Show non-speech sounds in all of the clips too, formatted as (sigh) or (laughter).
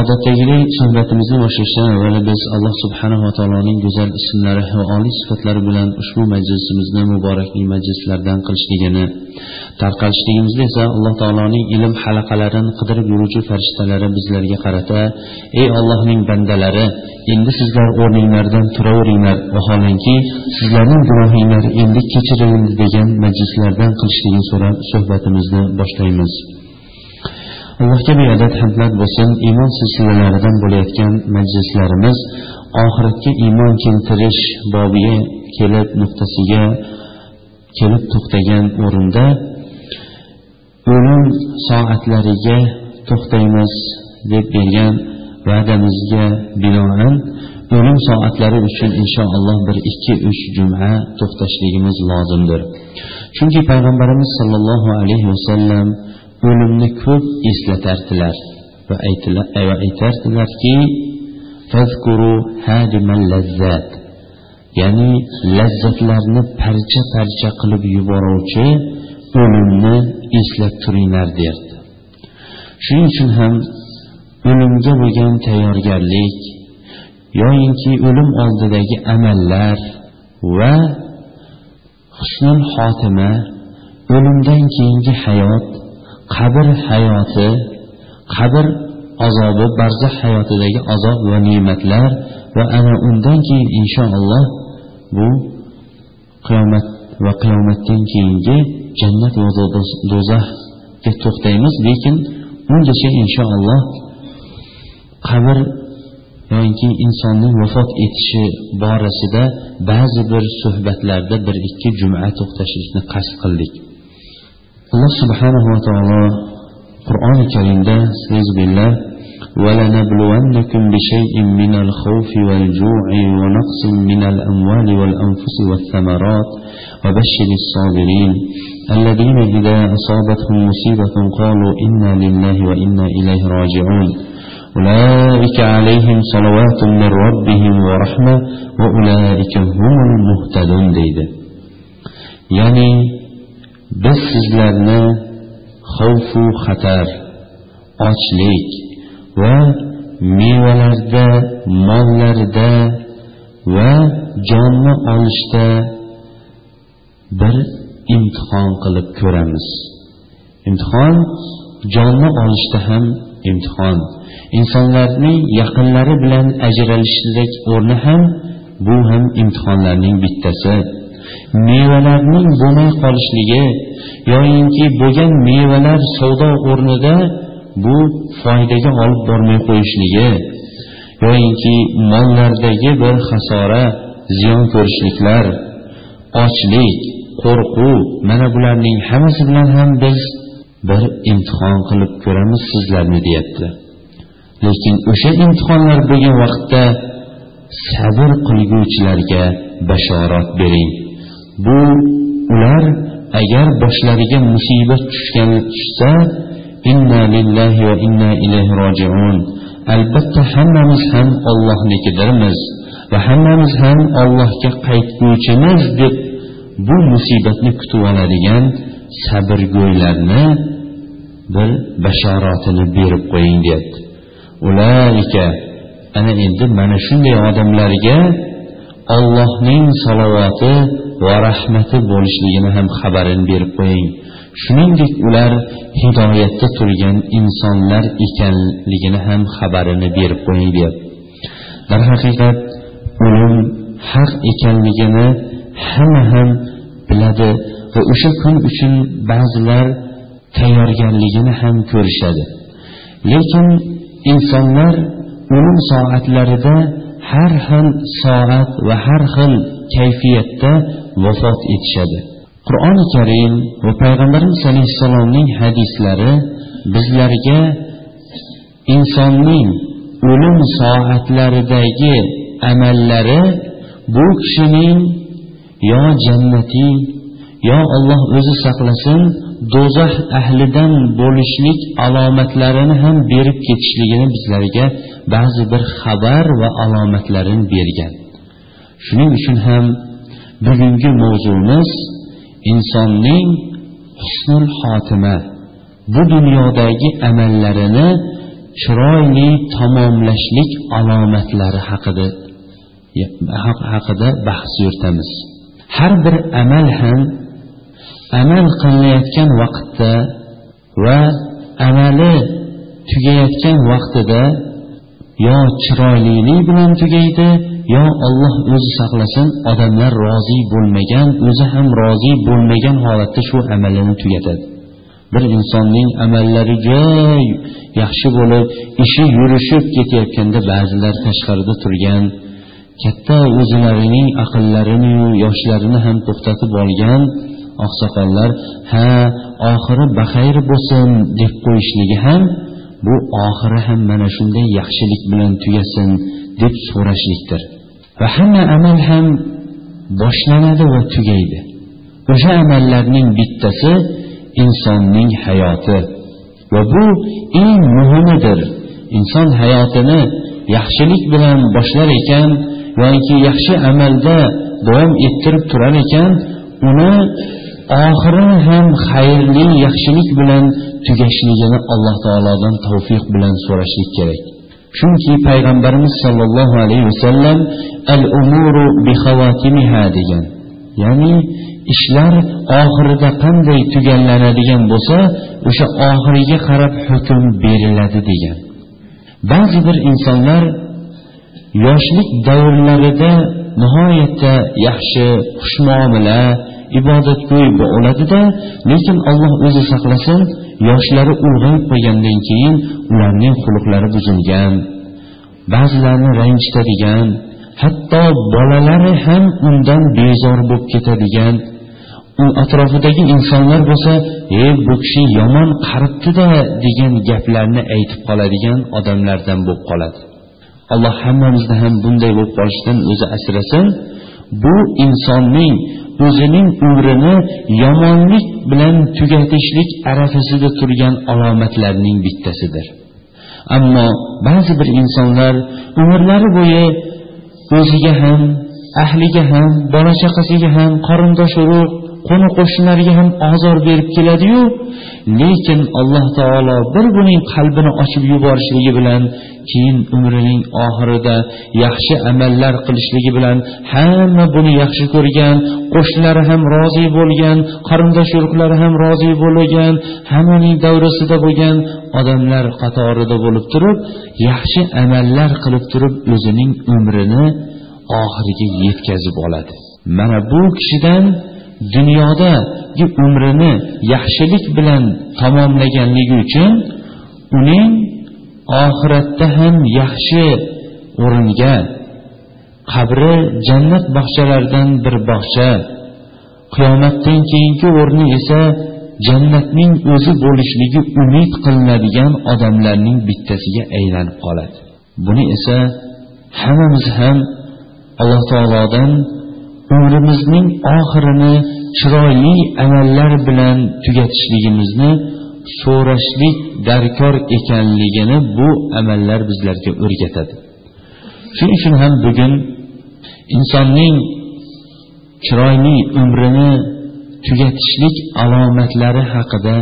Odatdagidek suhbatimizni boshlashdan avval biz alloh subhanava taoloning go'zal ismlari va oliy sifatlari bilan ushbu majlisimizni muborakli majlislardan qilishligini tarqalishligimizda esa alloh taoloning ilm halaqalarini qidirib yuruvchi farishtalari bizlarga qarata ey ollohning bandalari endi sizlar o'rninglardan turaveringlar. Vaholanki sizlarning gunohinglar endi kechirildi degan majlislardan qilishligini so'rab suhbatimizni boshlaymiz. Allohga beadad hamdlar bo'lsin iymon silsilalaridan bo'layotgan majlislarimiz oxiratga iymon keltirish bobiga kelib nuqtasiga kelib to'xtagan o'rinda o'lim soatlariga to'xtaymiz deb bergan va'damizga binoan o'lim soatlari uchun inshaalloh bir ikki uch juma to'xtashligimiz lozimdir. Chunki payg'ambarimiz sollallohu alayhi vasallam o'limni ko'p eslatardilar va aytardilarki ya'ni lazzatlarni parcha parcha qilib yuboruvchi o'limni eslab turinglar derdi. Shuning uchun ham o'limga bo'lgan tayyorgarlik yoyinki o'lim oldidagi amallar va husnul xotima o'limdan keyingi hayot qabr hayoti qabr azobi barzax hayotidagi azob va ne'matlar va ana undan keyin inshaalloh bu qiyomat va qiyomatdan keyingi jannat va do'zaxga to'xtaymiz. Lekin ungacha inshaalloh qabr yoki insonning vafot etishi borasida ba'zi bir suhbatlarda bir ikki juma to'xtashlikni qasd qildik. Alloh subhanahu va taolo qur'oni karimda billah ولنبلونكم بشيء من الخوف والجوع ونقص من الأموال والأنفس والثمرات وبشر الصابرين الذين إذا أصابتهم مصيبة قالوا إنا لله وإنا إليه راجعون أولئك عليهم صلوات من ربهم ورحمة وأولئك هم المهتدون ديده يعني biz sizlarni xavfu xatar ochlik va mevalarda mollarda va jonni olishda bir imtihon qilib ko'ramiz. Imtihon jonni olishda ham imtihon. Insonlarning yaqinlari bilan ajralishlik o'rni ham bu ham imtihonlarning bittasi. Mevalarning bo'lmay qolishligi yoyinki bo'lgan mevalar savdo o'rnida bu foydaga olib bormay qo'yishligi yoyinki mollardagi bir xasora ziyon ko'rishliklar ochlik qo'rquv mana bularning hammasi bilan ham biz bir imtihon qilib ko'ramiz sizlarni deyapti. Lekin o'sha imtihonlar bo'lgan vaqtda sabr qilguvchilarga bashorat bering. Bu ular agar boshlariga musibat tushgan tushsa inna lillahi va inna ilayhi rojiun. Albatta hammamiz ham ollohnikidirmiz va hammamiz ham ollohga qaytguvchimiz deb bu musibatni kutib oladigan sabrgo'ylarni bir bashoratini berib qo'ying deyapti. Ulaika ana endi mana shunday odamlarga ollohning salovati va rahmati bo'lishligini ham xabarini berib qo'ying. Shuningdek ular hidoyatda turgan insonlar ekanligini ham xabarini berib qo'ying deyapti darhaqiqat o'lim haq ekanligini hamma ham biladi va o'sha kun uchun ba'zilar tayyorgarligini ham ko'rishadi. Lekin insonlar o'lim soatlarida har xil soat va har xil kayfiyatda vafot etishadi. Qur'oni karim va payg'ambarimiz alayhissalomning hadislari bizlarga insonning o'lim soatlaridagi amallari bu kishining yo jannatiy yo alloh o'zi saqlasin do'zax ahlidan bo'lishlik alomatlarini ham berib ketishligini bizlarga ba'zi bir xabar va alomatlarini bergan. Shuning uchun ham bugungi mavzumiz insonning husnul xotima. Bu dunyodagi amallarini chiroyli tamomlashlik alomatlari haqida haqida bahs yuritamiz. Har bir amal ham amal qilinayotgan vaqtda va amali tugayotgan vaqtida yo chiroylilik bilan tugaydi yo olloh o'zi saqlasin odamlar rozi bo'lmagan o'zi ham rozi bo'lmagan holatda shu amalini tugatadi. Bir insonning amallari juda yaxshi bo'lib ishi yurishib ketayotganda ba'zilar tashqarida turgan katta o'zlarining aqllarini yoshlarini ham to'xtatib olgan oqsoqollar ha oxiri baxayr bo'lsin deb qo'yishligi ham bu oxiri ham mana shunday yaxshilik bilan tugasin deb so'rashlikdir. Va hamma amal ham boshlanadi va tugaydi. O'sha amallarning bittasi insonning hayoti. Va bu eng muhimidir. Inson hayotini yaxshilik bilan boshlar ekan yoki yaxshi amalda davom ettirib turar ekan uni oxirini ham xayrli yaxshilik bilan tugashligini alloh taolodan tavfiq bilan so'rashlik kerak. Chunki payg'ambarimiz sollallohu alayhi vasallam al umuru bi degan. Ya'ni ishlar oxirida qanday tugallanadigan bo'lsa o'sha oxiriga qarab hukm beriladi degan. Ba'zi bir insonlar yoshlik davrlarida nihoyatda yaxshi xushmuomala ibodatgo'y bo'ladida lekin alloh o'zi saqlasin yoshlari ulg'ayib qolgandan keyin ularning xulqlari buzilgan ba'zilarni ranjitadigan hatto bolalari ham undan bezor bo'lib ketadigan. U atrofidagi insonlar bo'lsa e bu kishi yomon qaribdida degan gaplarni aytib qoladigan odamlardan bo'lib qoladi. Alloh hammamizni ham bunday bo'lib qolishdan o'zi asrasin. Bu insonning o'zining umrini yomonlik bilan tugatishlik arafasida turgan alomatlarning bittasidir. Ammo ba'zi bir insonlar umrlari bo'yi o'ziga ham ahliga ham bola chaqasiga ham qarindosh urug' qo'ni qo'shnilarga ham ozor berib keladiyu lekin alloh taolo bir buning qalbini ochib yuborishligi bilan keyin umrining oxirida yaxshi amallar qilishligi bilan hamma buni yaxshi ko'rgan qo'shnilari ham rozi bo'lgan qarindosh urug'lari ham rozi bo'lgan hammaning davrasida bo'lgan odamlar qatorida bo'lib turib yaxshi amallar qilib turib o'zining umrini oxiriga yetkazib oladi. Mana bu kishidan dunyodagi umrini yaxshilik bilan tamomlaganligi uchun uning oxiratda ham yaxshi o'ringa qabri jannat bog'chalaridan bir bog'cha qiyomatdan keyingi o'rni esa jannatning o'zi bo'lishligi umid qilinadigan odamlarning bittasiga aylanib qoladi. Buni esa hammamiz ham alloh taolodan umrimizning oxirini chiroyli amallar bilan tugatishligimizni so'rashlik darkor ekanligini bu amallar bizlarga o'rgatadi. Shuning uchun ham bugun insonning chiroyli umrini tugatishlik alomatlari haqida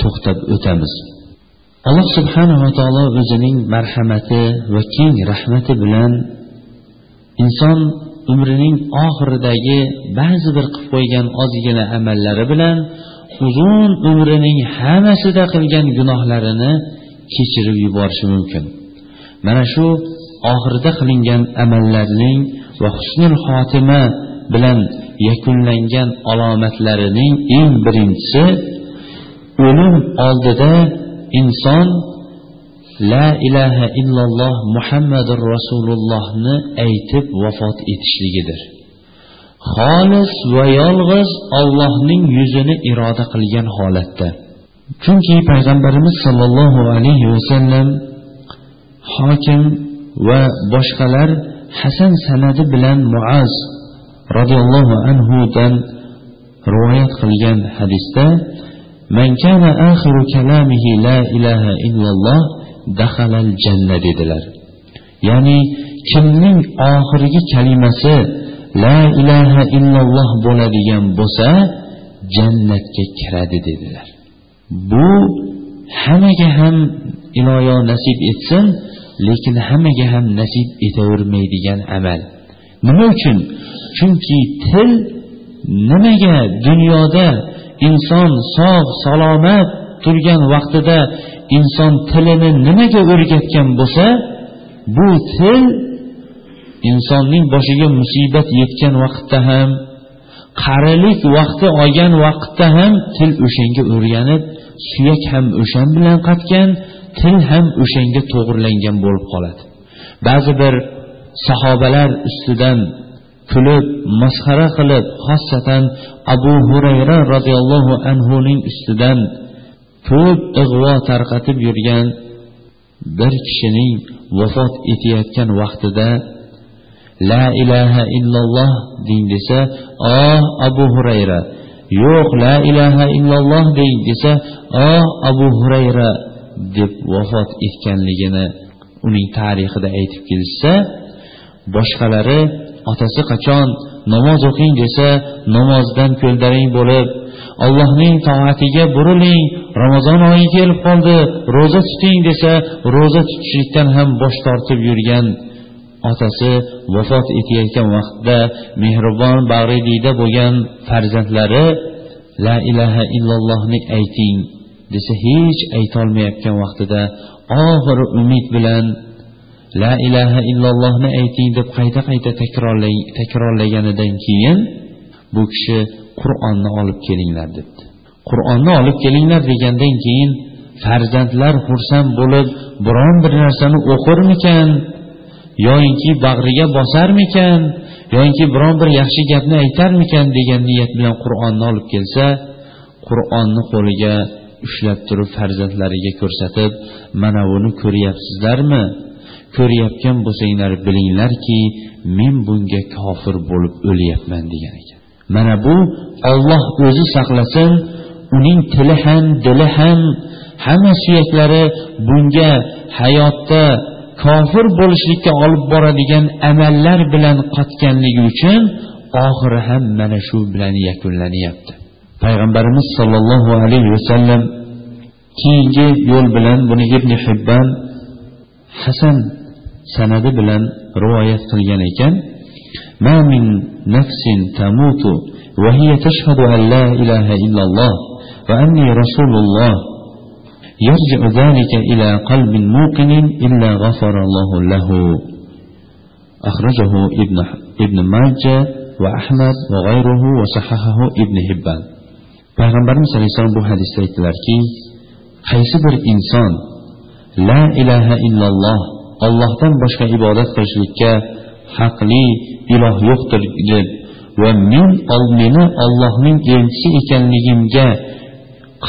to'xtab o'tamiz. Alloh subhanava taolo o'zining marhamati va keng rahmati bilan inson umrining oxiridagi ba'zi bir qilib qo'ygan ozgina amallari bilan uzun umrining hammasida qilgan gunohlarini kechirib yuborishi mumkin. Mana shu oxirida qilingan amallarning va husnul xotima bilan yakunlangan alomatlarining eng birinchisi o'lim oldida inson la ilaha illalloh muhammadur rasulullohni aytib vafot etishligidir. Xolis va yolg'iz ollohning yuzini iroda qilgan holatda. Chunki payg'ambarimiz sollallohu alayhi vasallam hokim va boshqalar hasan sanadi bilan muaz roziyallohu anhudan rivoyat qilgan hadisda man kana axiru kalamihi la ilaha illalloh dahalal janna dedilar. Ya'ni kimning oxirgi kalimasi la ilaha illalloh bo'ladigan bo'lsa jannatga kiradi dedilar. Bu hammaga ham iloyo nasib etsin lekin hammaga ham nasib etavermaydigan amal. Nima uchun? Chunki til nimaga dunyoda inson sog' salomat turgan vaqtida inson tilini nimaga o'rgatgan bo'lsa bu til insonning boshiga musibat yetgan vaqtda ham qarilik vaqti olgan vaqtda ham til o'shanga o'rganib suyak ham o'shan bilan qatgan til ham o'shanga to'g'irlangan bo'lib qoladi. Ba'zi bir sahobalar ustidan kulib masxara qilib xosatan abu hurayra roziyallohu anhuning ustidan ko'p ig'vo tarqatib yurgan bir kishining vafot etayotgan vaqtida la ilaha illalloh deng desa oh abu hurayra yo'q la ilaha illalloh deng desa oh abu hurayra deb vafot etganligini uning tarixida aytib kelishsa boshqalari otasi qachon namoz o'qing desa namozdan ko'ldaring bo'lib allohning toatiga buriling ramazon oyi kelib qoldi ro'za tuting desa ro'za tutishlikdan ham bosh tortib yurgan otasi vafot etayotgan vaqtda mehribon bag'ridiyda bo'lgan farzandlari la ilaha illallohni ayting desa hech aytolmayotgan vaqtida oxiri umid bilan la ilaha illallohni ayting deb qayta qayta takrorlaganidan keyin bu kishi qur'onni olib kelinglar debdi. Qur'onni olib kelinglar degandan keyin farzandlar xursand bo'lib biron bir narsani o'qirmikan yoyinki bag'riga bosarmikan yoinki biron bir yaxshi gapni aytarmikan degan niyat bilan qur'onni olib kelsa qur'onni qo'liga ushlab turib farzandlariga ko'rsatib mana buni ko'ryapsizlarmi? Ko'rayotgan bo'lsanglar bilinglarki men bunga kofir bo'lib o'lyapman degan ekan. Mana bu olloh o'zi saqlasin uning tili ham dili ham hamma suyaklari bunga hayotda kofir bo'lishlikka olib boradigan amallar bilan qotganligi uchun oxiri ham mana shu bilan yakunlanyapti. Payg'ambarimiz sollallohu alayhi vasallam keyingi yo'l bilan buni ibn hibban hasan sanadi bilan rivoyat qilgan ekan. ما من نفس تموت وهي تشهد أن لا إله إلا الله وأني رسول الله. يرجع ذلك إلى قلب موقن إلا غفر الله له. أخرجه ابن ابن ماجه وأحمد وغيره وصححه ابن حبان. payg'ambarimiz alayhissalom bu hadisda aytdilarki qaysi bir inson la ilaha illalloh ollohdan boshqa ibodat qilishlikka haqli iloh yo'qdir deb va men meni ollohning elchisi ekanligimga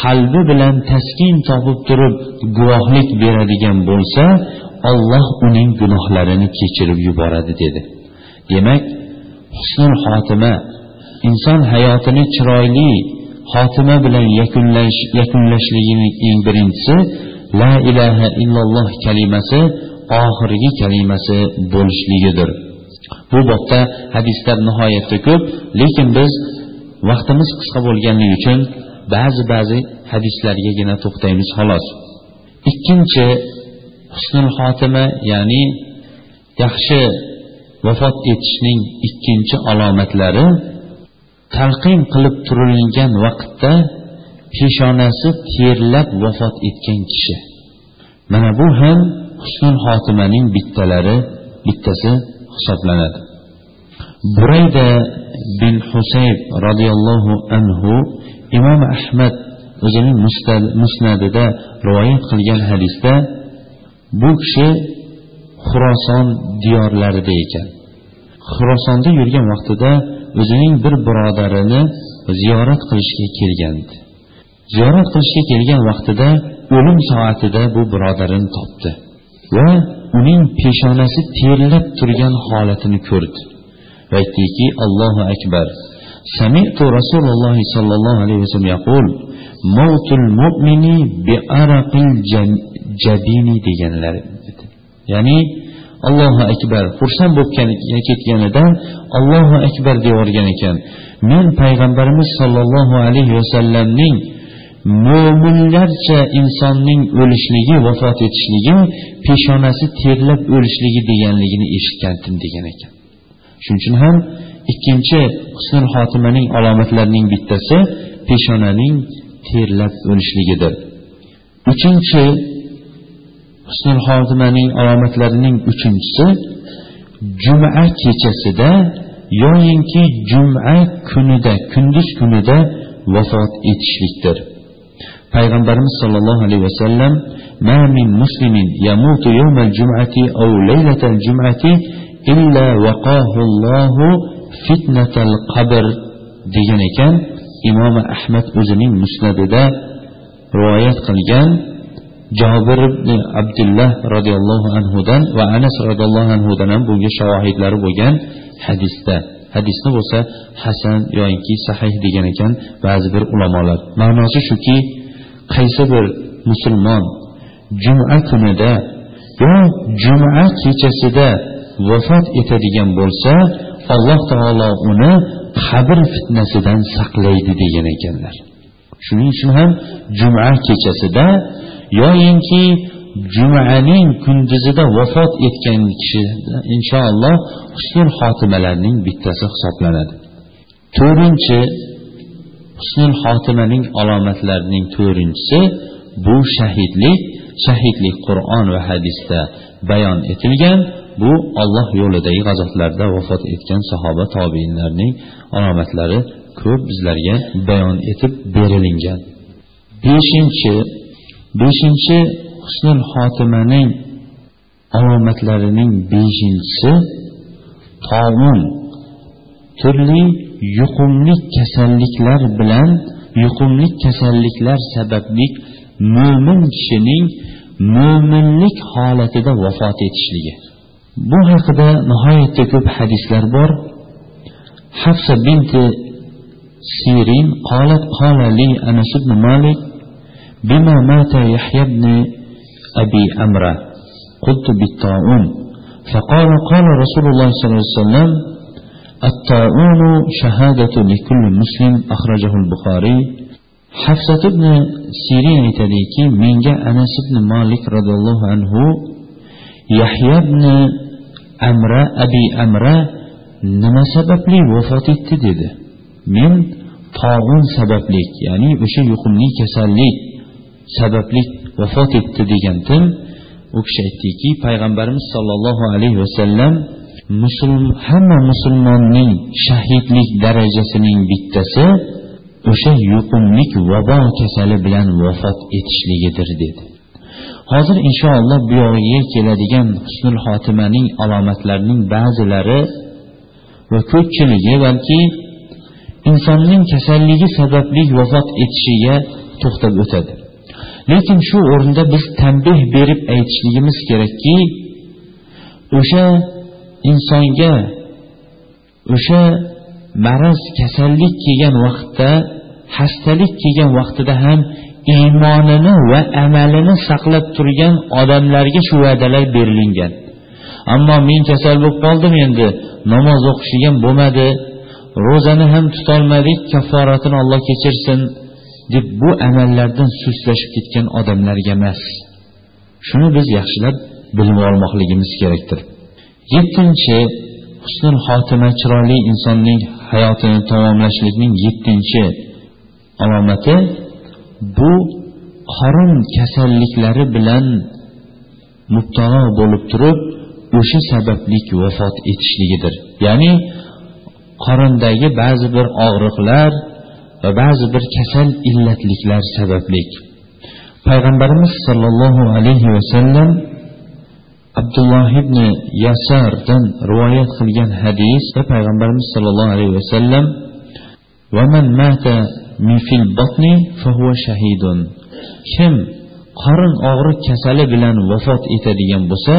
qalbi bilan taskin topib turib guvohlik beradigan bo'lsa olloh uning gunohlarini kechirib yuboradi dedi. Demak husnul xotima inson hayotini chiroyli xotima bilan yakunlash yakunlashligini eng birinchisi la ilaha illalloh kalimasi oxirgi kalimasi bo'lishligidir. Bu bobda hadislar nihoyatda ko'p lekin biz vaqtimiz qisqa bo'lganligi uchun ba'zi ba'zi hadislargagina to'xtaymiz xolos. Ikkinchi husnul xotima ya'ni yaxshi vafot etishning ikkinchi alomatlari talqin qilib turilgan vaqtda peshonasi terlab vafot etgan kishi. Mana bu ham husnul xotimaning bittalari bittasi hisoblanadi. Burayda bin husayb roziyallohu anhu imom ahmad o'zining musnadida rivoyat qilgan hadisda bu kishi xuroson diyorlarida ekan. Xurosonda yurgan vaqtida o'zining bir birodarini ziyorat qilishga kelgandi. Ziyorat qilishga kelgan vaqtida o'lim soatida bu birodarini topdi va uning peshonasi terlab turgan holatini ko'rdi va aytdiki allohu akbar سمعت رسول الله صلى الله عليه وسلم يقول موت المؤمن بعرق الجبين deganlar ya'ni allohu akbar xursand bo'lib ketganidan allohu akbar deyorgan ekan men payg'ambarimiz sollallohu alayhi vasallamning mo'minlarcha insonning o'lishligi vafot etishligi peshonasi terlab o'lishligi deganligini eshitgandim degan ekan. Shuning uchun ham ikkinchi husn xotimaning alomatlarining bittasi peshonaning terlab o'lishligidir. Uchinchi husn xotimaning alomatlarining uchinchisi juma kechasida yoyinki juma kunida kunduz kunida vafot etishlikdir. payg'ambarimiz sollallohu alayhi vasallam ma min muslimin yamutu yawma al-jum'ati aw laylata al-jum'ati illa waqahu Allohu fitnatal qabr degan ekan imom ahmad o'zining musnadida rivoyat qilgan jobir ibn abdulloh roziyallohu anhudan va anas roziyallohu anhudan ham bunga shohidlari bo'lgan hadisda. Hadisni bo'lsa hasan yoinki sahih degan ekan ba'zi bir ulamolar. Ma'nosi shuki qaysi bir musulmon juma kunida yo juma kechasida vafot etadigan bo'lsa alloh taolo uni qabr fitnasidan saqlaydi degan ekanlar. Shuning uchun ham juma kechasida yoyinki jumaning kunduzida vafot etgan kishi inshaalloh husnul xotimalarning bittasi hisoblanadi. To'rtinchi husnul xotimaning alomatlarining to'rtinchisi bu shahidlik shahidlik qur'on va hadisda bayon etilgan bu olloh yo'lidagi g'azotlarda vafot etgan sahoba tobiinlarning alomatlari ko'p bizlarga bayon etib berilingan. Beshinchi beshinchi husnul xotimaning alomatlarining beshinchisi toun turli yuqumli kasalliklar bilan yuqumli kasalliklar sababli mo'min kishining mo'minlik holatida vafot etishligi bu haqida nihoyatda ko'p hadislar bor hafsa binti sirin qolat qola li anas ibn malik بما مات يحيى بن أبي أمرة قلت بالطاعون فقال قال رسول الله صلى الله عليه وسلم الطاعون شهادة لكل مسلم أخرجه البخاري حفصة بن سيرين تديكي من جاء أنس بن مالك رضي الله عنه يحيى بن أمرة أبي أمرة nima sababli vafot etdi dedi men tog'un sabablik ya'ni o'sha yuqumli kasallik sababli vafot etdi degandim u kishi aytdiki payg'ambarimiz sollallohu alayhi vasallam musulmon hamma musulmonning shahidlik darajasining bittasi o'sha yuqumlik vabo kasali bilan vafot etishligidir dedi. Hozir inshaalloh bu yog'iga keladigan husnul xotimaning alomatlarining ba'zilari va ko'pchiligi balki insonning kasalligi sababli vafot etishiga to'xtab o'tadi. Lekin shu o'rinda biz tanbeh berib aytishligimiz kerakki o'sha insonga o'sha maraz kasallik kelgan vaqtda xastalik kelgan vaqtida ham iymonini va amalini saqlab turgan odamlarga shu va'dalar berilingan ammo men kasal bo'lib qoldim endi namoz o'qish ham bo'lmadi ro'zani ham tutolmadik kafforatini olloh kechirsin deb bu amallardan sustlashib ketgan odamlarga emas. Shuni biz yaxshilab bilib olmoqligimiz kerakdir. Yettinchi husnul xotima chiroyli insonning hayotini tamomlashlikning yettinchi alomati bu qorin kasalliklari bilan mubtalo bo'lib turib o'sha sabablik vafot etishligidir. Ya'ni qorindagi ba'zi bir og'riqlar va ba'zi bir kasal illatliklar sababli payg'ambarimiz sollallohu alayhi vasallam abdulloh ibn yasardan rivoyat qilgan hadisda payg'ambarimiz sollallohu alayhi vasallam shahidun. Kim qorin og'riq kasali bilan vafot etadigan bo'lsa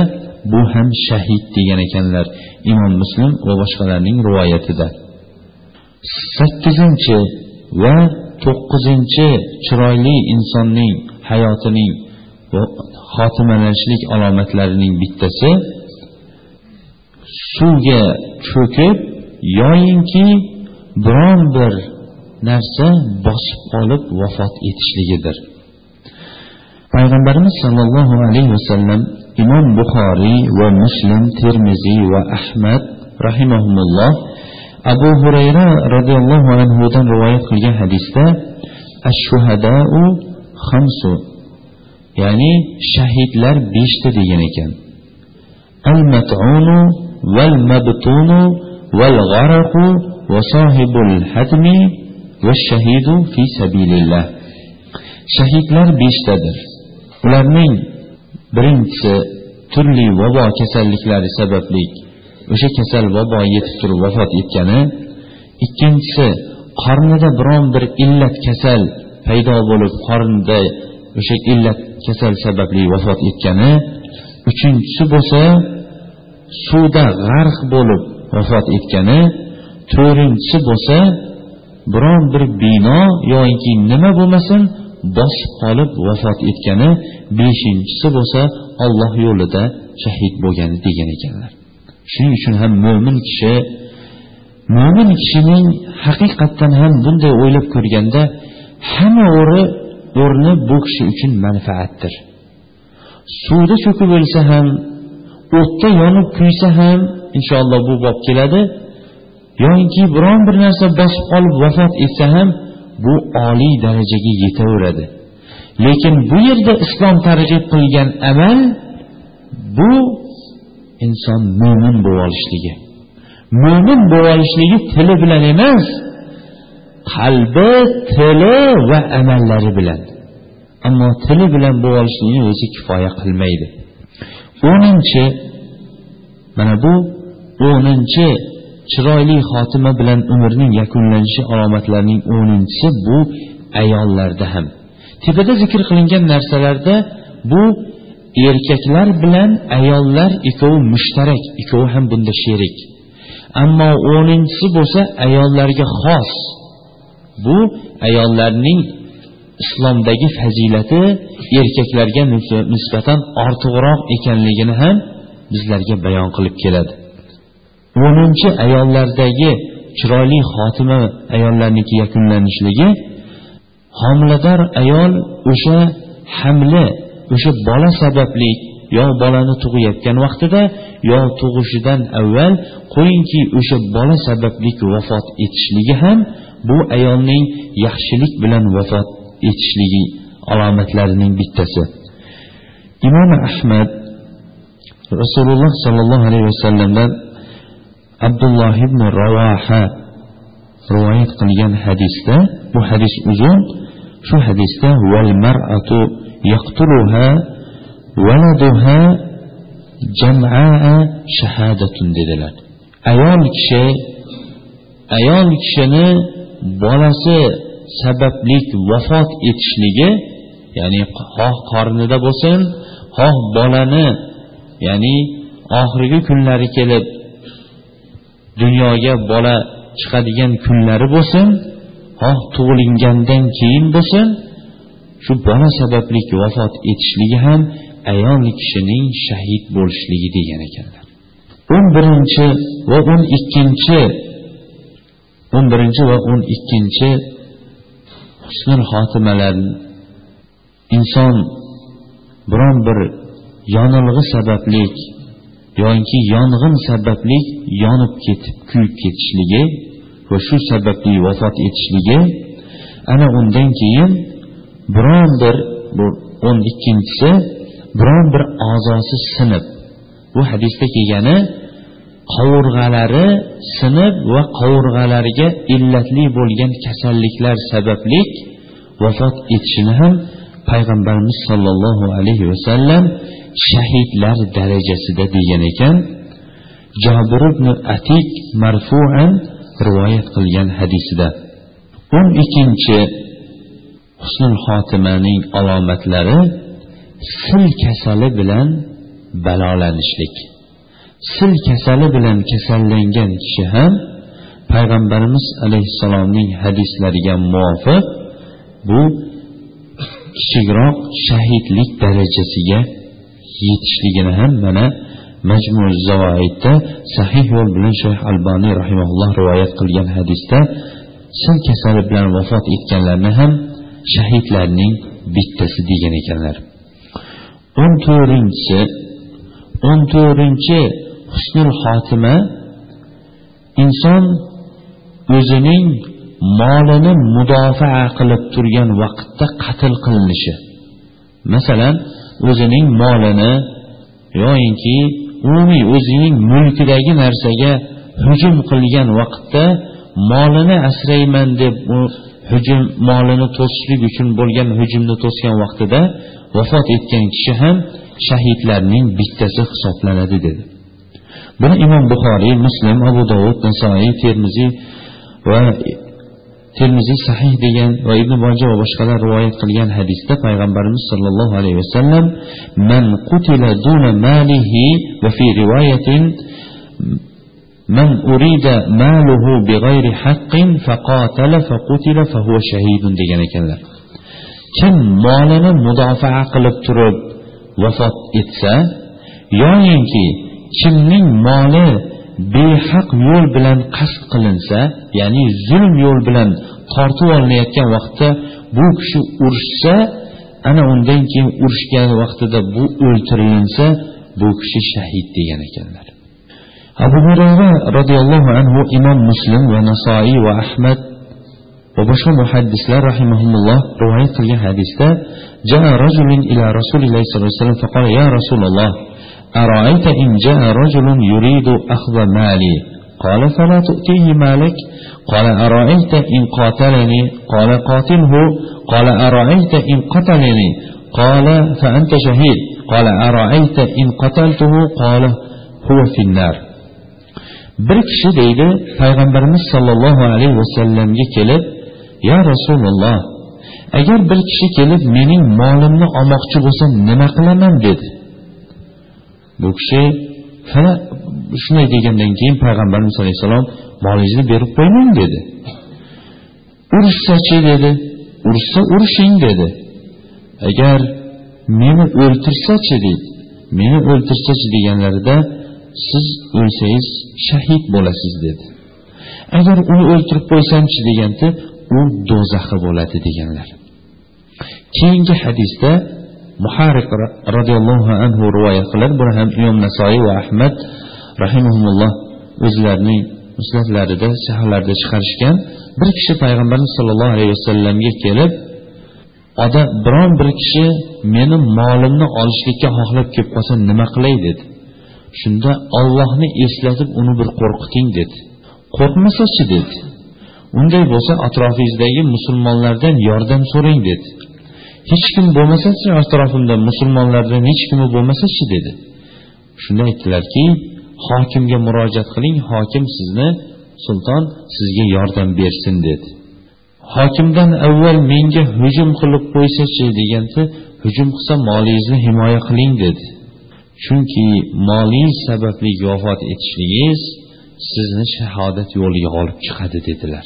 bu ham shahid degan ekanlar imom muslim va boshqalarning rivoyatida. Sakkizinchi va to'qqizinchi chiroyli insonning hayotining xotimalanishlik alomatlarining bittasi suvga cho'kib yoyinki biron bir narsa bosib qolib vafot etishligidir. Payg'ambarimiz sollallohu alayhi vasallam imom buxoriy va muslim termiziy va ahmad rahimahumulloh abu hurayra roziyallohu anhudan rivoyat qilgan hadisda ashuhadau xamsu ya'ni shahidlar beshta degan ekan. Al matunu val mabtunu val g'araqu va sohibul hadmi va shahidu fi sabilillah. Shahidlar beshtadir. Ularning birinchisi turli vabo kasalliklari sababli o'sha kasal vabo yetib turib vafot etgani ikkinchisi qornida biron bir illat kasal paydo bo'lib qornida o'sha illat kasal sababli vafot etgani uchinchisi bo'lsa suvda g'arq bo'lib vafot etgani to'rtinchisi bo'lsa biron bir bino yoki nima bo'lmasin bosib qolib vafot etgani beshinchisi bo'lsa olloh yo'lida shahid bo'lgani degan ekanlar. Shuning uchun ham mo'min kishi mo'min kishining haqiqatdan ham bunday o'ylab ko'rganda hamma o'ri o'rni bu kishi uchun manfaatdir. Suvda cho'kib o'lsa ham o'tda yonib kuysa ham inshaalloh bu bob keladi. Yoinki biron bir narsa bosib qolib vafot etsa ham bu oliy darajaga yetaveradi. Lekin bu yerda islom targ'ib qilgan amal bu inson mo'min bo'lib olishligi mo'min bo'lib olishligi tili bilan emas qalbi tili va amallari bilan. Ammo tili bilan bo'lib olishlikni o'zi kifoya qilmaydi. O'ninchi mana bu o'ninchi chiroyli xotima bilan umrning yakunlanishi alomatlarining o'ninchisi bu ayollarda ham. Tepada zikr qilingan narsalarda bu erkaklar bilan ayollar ikkovi mushtarak ikkovi ham bunda sherik. Ammo o'ninchisi bo'lsa ayollarga xos bu ayollarning islomdagi fazilati erkaklarga nisbatan ortiqroq ekanligini ham bizlarga bayon qilib keladi. O'ninchi ayollardagi chiroyli xotima ayollarniki yakunlanishligi homilador ayol o'sha hamli o'sha bola sababli yo bolani tug'ayotgan vaqtida yo tug'ishidan avval qo'yingki o'sha bola sababli vafot etishligi ham bu ayolning yaxshilik bilan vafot etishligi alomatlarining bittasi. Imom ahmad rasululloh sollallohu alayhi vasallamdan abdulloh ibn ravoha rivoyat qilgan hadisda bu hadis uzun shu hadisda val mar'atu yaqtuluha valaduha jam'aa shahadatun dedilar. Ayol kishi ayol kishini bolasi sababli vafot etishligi ya'ni xoh qornida bo'lsin xoh bolani ya'ni oxirgi kunlari kelib dunyoga bola chiqadigan kunlari bo'lsin xoh tug'ilingandan keyin bo'lsin shu bola sababli vafot etishligi ham ayol kishining shahid bo'lishligi degan ekanlar o'n birinchi va o'n ikkinchi o'n birinchi va o'n ikkinchi husnul xotimalar inson biron bir yonilg'i sabablik yoki yong'in sababli yonib ketib kuyib ketishligi va shu sababli vafot etishligi ana undan keyin biron bir bu o'n ikkinchisi biron bir a'zosi sinib bu hadisda kelgani qovurg'alari sinib va qovurg'alariga illatli bo'lgan kasalliklar sababli vafot etishini ham payg'ambarimiz sollallohu alayhi vasallam shahidlar darajasida degan ekan. Jobir ibn atik marfuan rivoyat qilgan hadisida. O'n ikkinchi husnul xotimaning alomatlari sil kasali bilan balolanishlik. Sil kasali bilan kasallangan kishi ham payg'ambarimiz alayhissalomning hadislariga muvofiq bu kichikroq shahidlik darajasiga yetishligini ham mana majmu zavoidda sahih yo'l bilan shayx alboniy rahimaulloh rivoyat qilgan hadisda sil kasali bilan vafot etganlarni ham shahidlarning bittasi degan ekanlar. O'n to'rtinchisi o'n to'rtinchi husnul xotima inson o'zining molini mudofaa qilib turgan vaqtda qatl qilinishi. Masalan o'zining molini yoyinki umumiy o'zining mulkidagi narsaga hujum qilgan vaqtda molini asrayman deb u hujum molini to'sishlik uchun bo'lgan hujumni to'sgan vaqtida vafot etgan kishi ham shahidlarning bittasi hisoblanadi dedi buni imom buxoriy muslim abu dovud nasoiy termiziy va termiziy sahih degan va ibn boja va boshqalar rivoyat qilgan hadisda payg'ambarimiz sollallohu alayhi vasallam man qutila duna malihi va fi rivoyatin من أريد ماله بغير حق فقاتل فقتل فهو شهيد degan ekanlar Kim molini mudofaa qilib turib vafot etsa yoyinki kimning moli behaq yo'l bilan qasd qilinsa ya'ni zulm yo'l bilan tortib olinayotgan vaqtda bu kishi urushsa ana undan keyin urushgan vaqtida bu o'ltirilinsa bu kishi shahid degan ekanlar. Abu hurayra roziyallohu anhu imom muslim va nasoiy va ahmad va boshqa muhaddislar rahimahumulloh rivoyat qilgan hadisda جاء رجل إلى رسول الله صلى الله عليه وسلم فقال يا رسول الله أرأيت إن جاء رجل يريد أخذ مالي؟ قال فلا تؤتيه مالك. قال أرأيت إن قاتلني؟ قال قاتله. قال أرأيت إن قتلني؟ قال فأنت شهيد. قال أرأيت إن قتلته؟ قال هو في النار. bir kishi deydi payg'ambarimiz sollallohu alayhi vasallamga kelib ya rasululloh agar bir kishi kelib mening molimni olmoqchi bo'lsa nima qilaman? dedi. Bu kishi shunday degandan keyin payg'ambarimiz alayhissalom molingizni berib qo'ymang dedi. Urushsachi dedi. Urushsa urushing dedi. Agar meni o'ltirsachi deydi meni o'ltirsachi deganlarida siz o'lsangiz shahid bo'lasiz dedi. Agar uni o'ltirib qo'ysamchi deganda u do'zaxi bo'ladi deganlar. Keyingi hadisda muhariq roziyallohu anhu rivoyat qiladi. Buni ham imom nasoiy va ahmad rahimahumulloh o'zlarining musnatlarida shaharlarida chiqarishgan. Bir kishi payg'ambarimiz sollallohu alayhi vasallamga kelib odam biron bir kishi meni molimni olishlikka xohlab kelib qolsa nima qilay? dedi. Shunda ollohni eslatib uni bir qo'rqiting dedi. Qo'rqmasachi? dedi. Unday bo'lsa atrofingizdagi musulmonlardan yordam so'rang dedi. Hech kim bo'lmasachi atrofimda musulmonlardan hech kimi bo'lmasachi dedi. Shunda aytdilarki hokimga murojaat qiling hokim sizni sulton sizga yordam bersin dedi. Hokimdan avval menga hujum qilib qo'ysachi deganda hujum qilsa molingizni himoya qiling dedi. Chunki molingiz sababli vafot etishligingiz sizni shahodat yo'liga olib chiqadi dedilar.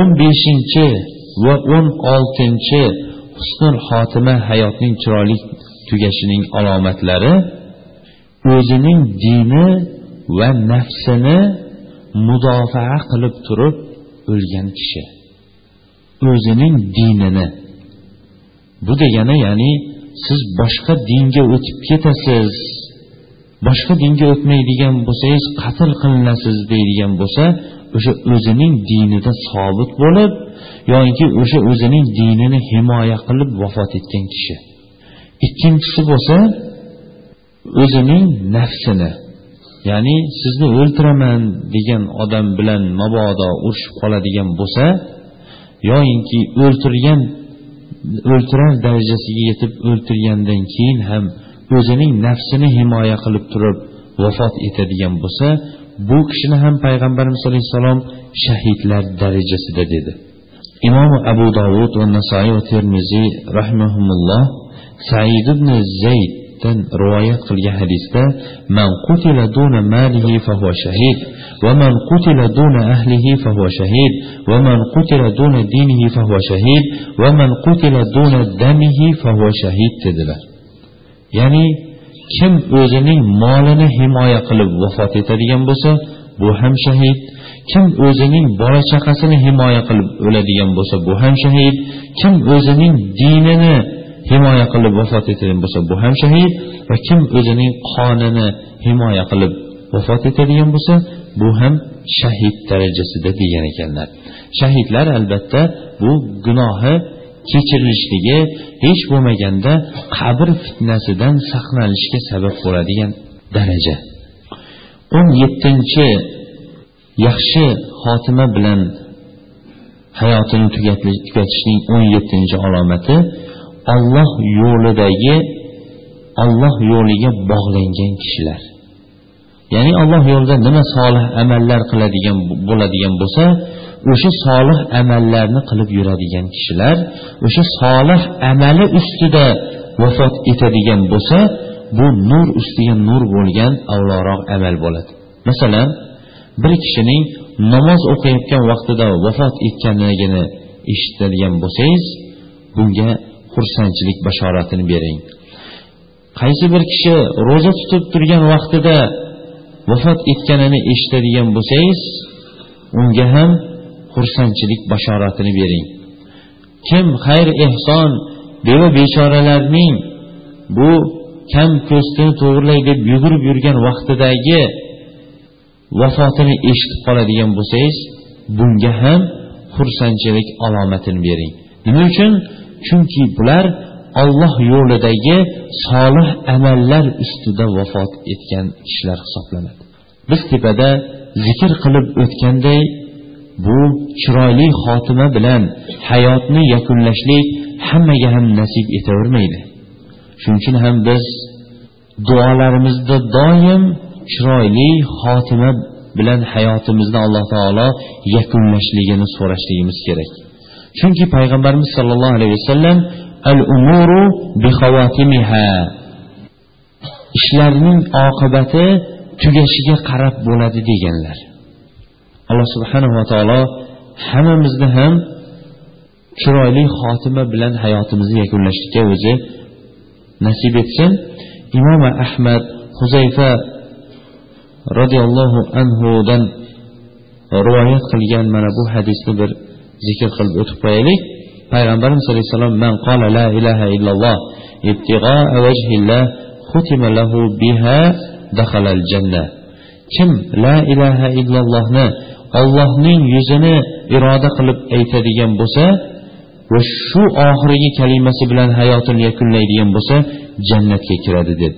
O'n beshinchi va o'n oltinchi husnul xotima hayotning chiroyli tugashining alomatlari o'zining dini va nafsini mudofaa qilib turib o'lgan kishi. O'zining dinini. Bu degani ya'ni siz boshqa dinga o'tib ketasiz boshqa dinga o'tmaydigan bo'lsangiz qatl qilinasiz deydigan bo'lsa o'sha o'zining dinida sobit bo'lib yoinki o'sha o'zining dinini himoya qilib vafot etgan kishi. Ikkinchisi bo'lsa o'zining nafsini ya'ni sizni o'ltiraman degan odam bilan mabodo urushib qoladigan bo'lsa yoyinki o'ltirgan o'ltirar darajasiga yetib o'ltirgandan keyin ham o'zining nafsini himoya qilib turib vafot etadigan bo'lsa bu kishini ham payg'ambarimiz alayhissalom shahidlar darajasida dedi imom abu dovud va nasoiy va termiziy rahimahumulloh said ibn zayd shahiddan rivoyat qilgan hadisda man qutila duna malihi fahuva shahid va man qutila duna ahlihi fahuva shahid va man qutila duna dinihi fahuva shahid va man qutila duna damihi fahuva shahid dedilar ya'ni kim o'zining molini himoya qilib vafot etadigan bo'lsa bu ham shahid. Kim o'zining bola chaqasini himoya qilib o'ladigan bo'lsa bu ham shahid. Kim o'zining dinini himoya qilib vafot etadigan bo'lsa bu ham shahid. Va kim o'zining qonini himoya qilib vafot etadigan bo'lsa bu ham shahid darajasida degan ekanlar. Shahidlar albatta bu gunohi kechirilishligi hech bo'lmaganda qabr fitnasidan saqlanishga sabab bo'ladigan daraja. o'n yettinchi yaxshi xotima bilan hayotini tugatishning o'n yettinchi alomati olloh yo'lidagi olloh yo'liga bog'langan kishilar. Ya'ni alloh yo'lida nima solih amallar qiladigan bo'ladigan bo'lsa o'sha solih amallarni qilib yuradigan kishilar o'sha solih amali ustida vafot etadigan bo'lsa bu nur ustiga nur bo'lgan avloroq amal bo'ladi. Masalan bir kishining namoz o'qiyotgan vaqtida vafot etganligini eshitadigan bo'lsangiz bunga xursandchilik bashoratini bering. Qaysi bir kishi ro'za tutib turgan vaqtida vafot etganini eshitadigan bo'lsangiz unga ham xursandchilik bashoratini bering. Kim xayr ehson beva bechoralarning bu kam ko'stini to'g'irlay deb yugurib yurgan vaqtidagi vafotini eshitib qoladigan bo'lsangiz bunga ham xursandchilik alomatini bering. Nima uchun? Chunki bular olloh yo'lidagi solih amallar ustida vafot etgan kishilar hisoblanadi. Biz tepada zikr qilib o'tganday bu chiroyli xotima bilan hayotni yakunlashlik hammaga ham nasib etavermaydi. Shuning uchun ham biz duolarimizda doim chiroyli xotima bilan hayotimizni alloh taolo yakunlashligini so'rashligimiz kerak. Chunki payg'ambarimiz sollallohu alayhi vasallam al umuru bixavatimiha ishlarning oqibati tugashiga qarab bo'ladi deganlar. Alloh subhanava taolo hammamizni ham chiroyli xotima bilan hayotimizni yakunlashlikka o'zi nasib etsin. Imom ahmad huzayfa roziyallohu anhudan rivoyat qilgan mana bu hadisni bir zikr qilib o'tib qo'yaylik. Payg'ambarimiz alayhissalom alayhi vasallam man qola la ilaha illalloh ibtig'a vajhillah xutima lahu biha dakhalal janna. Kim la ilaha illallohni ollohning yuzini iroda qilib aytadigan bo'lsa va shu oxirgi kalimasi bilan hayotini yakunlaydigan bo'lsa jannatga kiradi dedi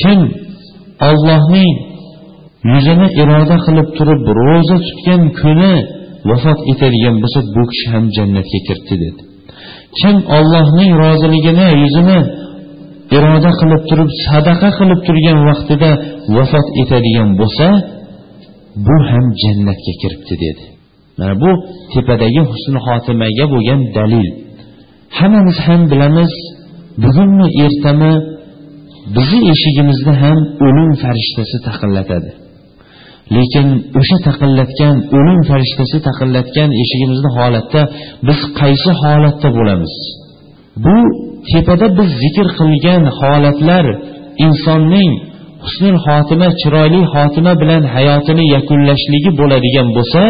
kim ollohning yuzini iroda qilib turib ro'za tutgan kuni vafot etadigan bo'lsa bu kishi ham jannatga kirdi dedi kim ollohning roziligini yuzini iroda qilib turib sadaqa qilib turgan vaqtida vafot etadigan bo'lsa bu ham jannatga kiribdi dedi. Mana bu tepadagi husni xotimaga bo'lgan dalil. Hammamiz ham bilamiz bugunmi ertami bizni eshigimizni ham o'lim farishtasi taqillatadi. Lekin o'sha taqillatgan o'lim farishtasi taqillatgan eshigimizni holatda biz qaysi holatda bo'lamiz? Bu tepada biz zikr qilgan holatlar insonning husnul xotima chiroyli xotima bilan hayotini yakunlashligi bo'ladigan bo'lsa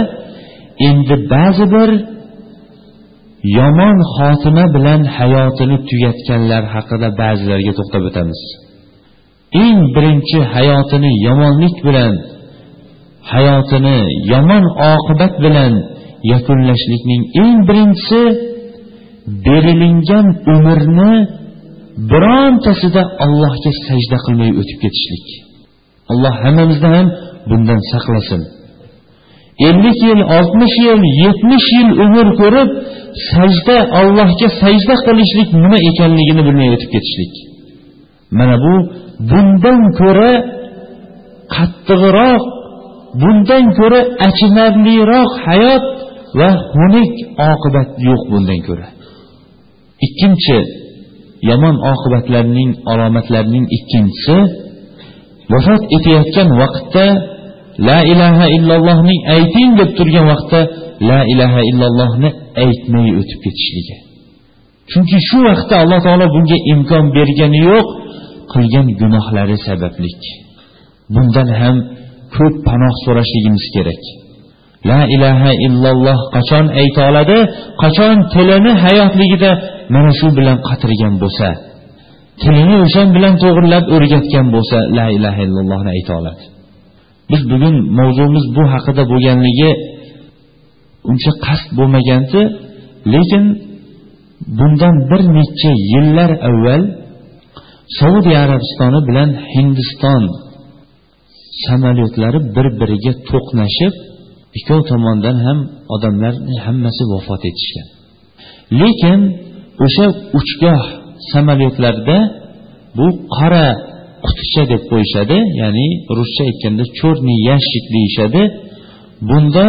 endi ba'zi bir yomon xotima bilan hayotini tugatganlar haqida ba'zilarga to'xtab o'tamiz. Eng birinchi hayotini yomonlik bilan hayotini yomon oqibat bilan yakunlashlikning eng birinchisi berilingan umrni birontasida allohga sajda qilmay o'tib ketishlik. Alloh hammamizni ham bundan saqlasin. Ellik yil oltmish yil yetmish yil umr ko'rib sajda allohga sajda qilishlik nima ekanligini bilmay o'tib ketishlik. Mana bu bundan ko'ra qattiqroq bundan ko'ra achinarliroq hayot va xunuk oqibat yo'q bundan ko'ra. Ikkinchi yomon oqibatlarning alomatlarining ikkinchisi vafot etayotgan vaqtda la ilaha illallohning ayting deb turgan vaqtda la ilaha illallohni aytmay o'tib ketishligi chunki shu vaqtda alloh taolo bunga imkon bergani yo'q qilgan gunohlari sabablik. Bundan ham ko'p panoh so'rashligimiz kerak. La ilaha illalloh qachon ayta oladi qachon tilini hayotligida mana shu bilan qatirgan bo'lsa tilini o'sha bilan to'g'irlab o'rgatgan bo'lsa la ilaha illallohni ayta oladi. Biz bugun mavzumiz bu haqida bo'lganligi uncha qasd bo'lmagandi lekin bundan bir necha yillar avval saudiya arabistoni bilan hindiston samolyotlari bir biriga to'qnashib ikkov tomondan ham odamlarni hammasi vafot etishgan. Lekin o'sha uchgoh samolyotlarda bu qora quticha deb qo'yishadi ya'ni ruscha aytganda черный ящик deyishadi. Bunda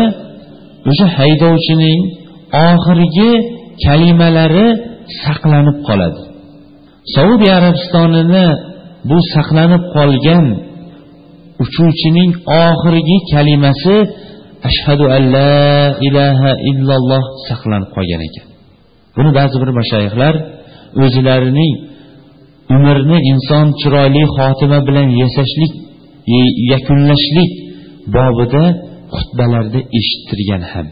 o'sha haydovchining oxirgi kalimalari saqlanib qoladi. Saudiya arabistonini bu saqlanib qolgan uchuvchining oxirgi kalimasi ashhadu an la ilaha illalloh saqlanib qolgan ekan. Buni ba'zi bir mashayihlar o'zlarining umrni inson chiroyli xotima bilan yasashlik yakunlashlik bobida xutbalarda eshittirgan ham.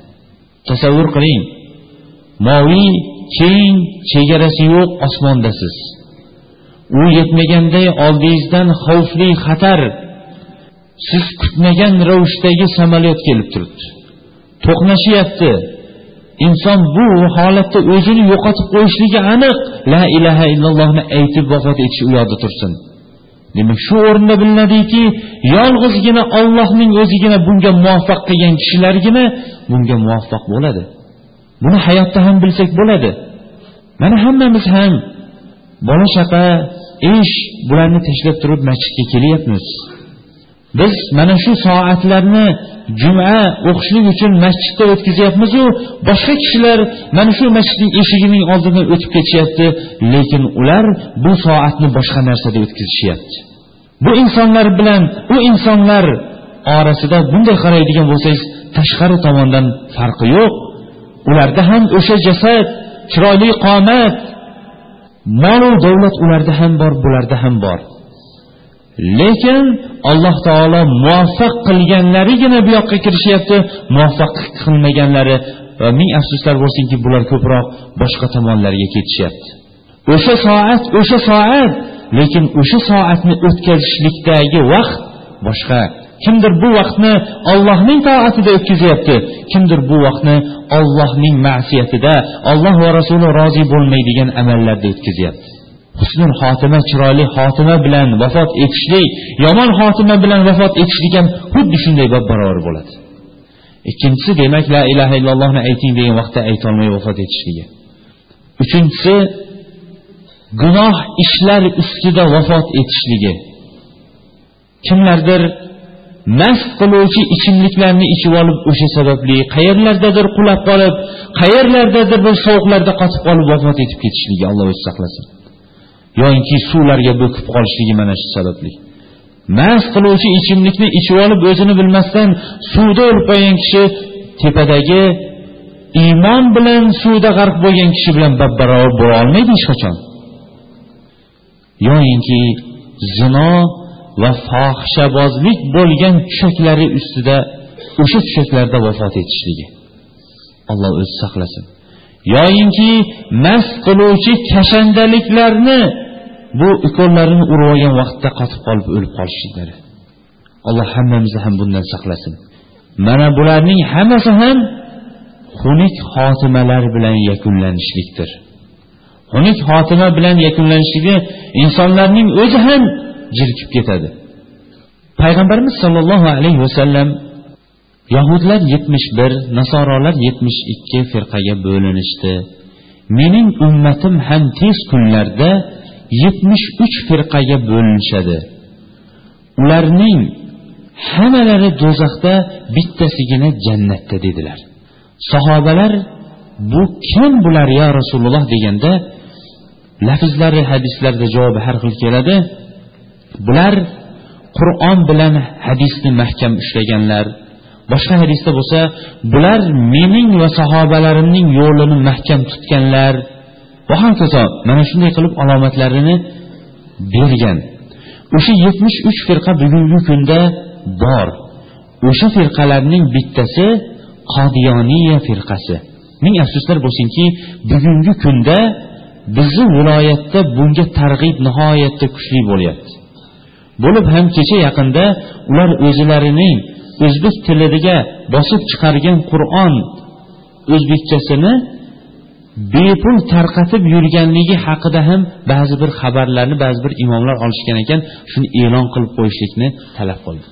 Tasavvur qiling moviy keng chegarasi yo'q osmondasiz u yetmaganday oldingizdan xavfli xatar siz kutmagan ravishdagi samolyot kelib turibdi. To'qnashyapti. Inson bu holatda o'zini yo'qotib qo'yishligi aniq. La ilaha illallohni aytib vafot etishi u yoqda tursin. Demak shu o'rinda bilinadiki yolg'izgina ollohning o'zigina bunga muvaffaq qilgan kishilargina bunga muvaffaq bo'ladi. Buni hayotda ham bilsak bo'ladi. Mana hammamiz ham bola chaqa ish bularni tashlab turib masjidga kelyapmiz. Biz mana shu soatlarni juma o'qishlik uchun masjidda o'tkazyapmizu boshqa kishilar mana shu masjidning eshigining oldidan o'tib ketishyapti lekin ular bu soatni boshqa narsada o'tkazishyapti bu insonlar bilan u insonlar orasida bunday qaraydigan bo'lsangiz tashqari tomondan farqi yo'q. Ularda ham o'sha jasad chiroyli qomat molu davlat ularda ham bor bularda ham bor. Lekin alloh taolo muvaffaq qilganlarigina bu yoqqa kirishyapti. Muvaffaq qilmaganlari va ming afsuslar bo'lsinki bular ko'proq boshqa tomonlarga ketishyapti. O'sha soat o'sha soat lekin o'sha soatni o'tkazishlikdagi vaqt boshqa. Kimdir bu vaqtni ollohning toatida o'tkazyapti kimdir bu vaqtni ollohning ma'siyatida olloh va rasuli rozi bo'lmaydigan amallarda o'tkazyapti. Husnul xotima chiroyli xotima bilan vafot etishlik yomon xotima bilan vafot etishlik ham xuddi shunday bab barobar bo'ladi. Ikkinchisi demak la ilaha illallohni ayting degan vaqtda aytolmay vafot etishligi. Uchinchisi gunoh ishlar ustida vafot etishligi. Kimlardir mast qiluvchi ichimliklarni ichib olib o'sha sababli qayerlardadir qulab qolib qayerlardadir bir sovuqlarda qotib qolib vafot etib ketishligi alloh o'zi saqlasin. Yoinki suvlarga bo'kib qolishligi mana shu sababli. Mast qiluvchi ichimlikni ichib olib o'zini bilmasdan suvda o'lib qolgan kishi tepadagi iymon bilan suvda g'arq bo'lgan kishi bilan bab barobar bo'la olmaydi hech qachon. Yoyinki zino va fohishabozlik bo'lgan tushaklari ustida o'sha tushaklarda vafot etishligi. Alloh o'zi saqlasin. Yoyinki mast qiluvchi kashandaliklarni bu ukollarini urib olgan vaqtda qotib qolib o'lib qolishliklari alloh hammamizni ham bundan saqlasin. Mana bularning hammasi ham xunuk xotimalar bilan yakunlanishlikdir. Xunuk xotima bilan yakunlanishligi insonlarning o'zi ham jirkib ketadi. Payg'ambarimiz sollallohu alayhi vasallam yahudlar yetmish bir nasorolar yetmish ikki firqaga bo'linishdi. Mening ummatim ham tez kunlarda yetmish uch firqaga bo'linishadi. Ularning hammalari do'zaxda bittasigina jannatda dedilar. Sahobalar bu kim bular yo rasululloh? deganda lafzlari hadislarda javobi har xil keladi. Bular qur'on bilan hadisni mahkam ushlaganlar. Boshqa hadisda bo'lsa bular mening va sahobalarimning yo'lini mahkam tutganlar. Va hokazo mana shunday qilib alomatlarini bergan. O'sha yetmish uch firqa bugungi kunda bor. O'sha firqalarning bittasi qodiyoniya firqasi. Ming afsuslar bo'lsinki bugungi kunda bizni viloyatda bunga targ'ib nihoyatda kuchli bo'lyapti. Bo'lib ham kecha yaqinda ular o'zlarining o'zbek tiliga bosib chiqargan qur'on o'zbekchasini bepul tarqatib yurganligi haqida ham ba'zi bir xabarlarni ba'zi bir imomlar olishgan ekan shuni e'lon qilib qo'yishlikni talab qildi.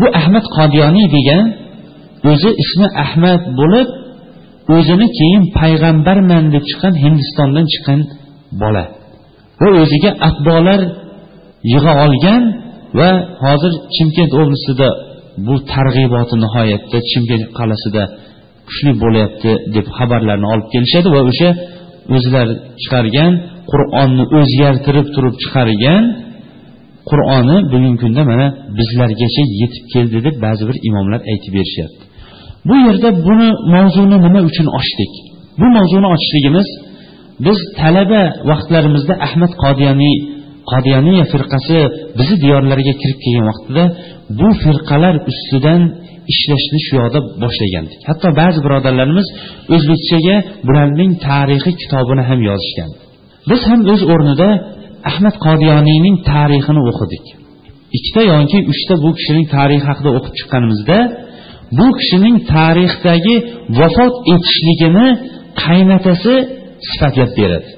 Bu ahmad qodiyoniy degan o'zi ismi ahmad bo'lib o'zini keyin payg'ambarman deb chiqqan hindistondan chiqqan bola. Va o'ziga atbolar yig'a olgan va hozir chimkent oblastida bu targ'iboti nihoyatda chimkent qal'asida kuchli bo'lyapti deb xabarlarni olib kelishadi va o'sha o'zlari chiqargan qur'onni o'zgartirib turib chiqargan qur'oni bugungi kunda mana bizlargacha yetib keldi deb ba'zi bir imomlar aytib berishyapti. Bu yerda buni mavzuni nima uchun ochdik? Bu mavzuni ochishligimiz biz talaba vaqtlarimizda ahmad qodiyaniy qodiyaniya firqasi bizni diyorlarga kirib kelgan vaqtida bu firqalar ustidan ishlashni shu yoqda boshlagandik hatto ba'zi birodarlarimiz o'zbekchaga bularning tarixi kitobini ham yozishgan. Biz ham o'z o'rnida ahmad qodiyoniyning tarixini o'qidik. Ikkita yoki uchta bu kishining tarixi haqida o'qib chiqqanimizda bu kishining tarixdagi vafot etishligini qaynotasi sifatlab beradi.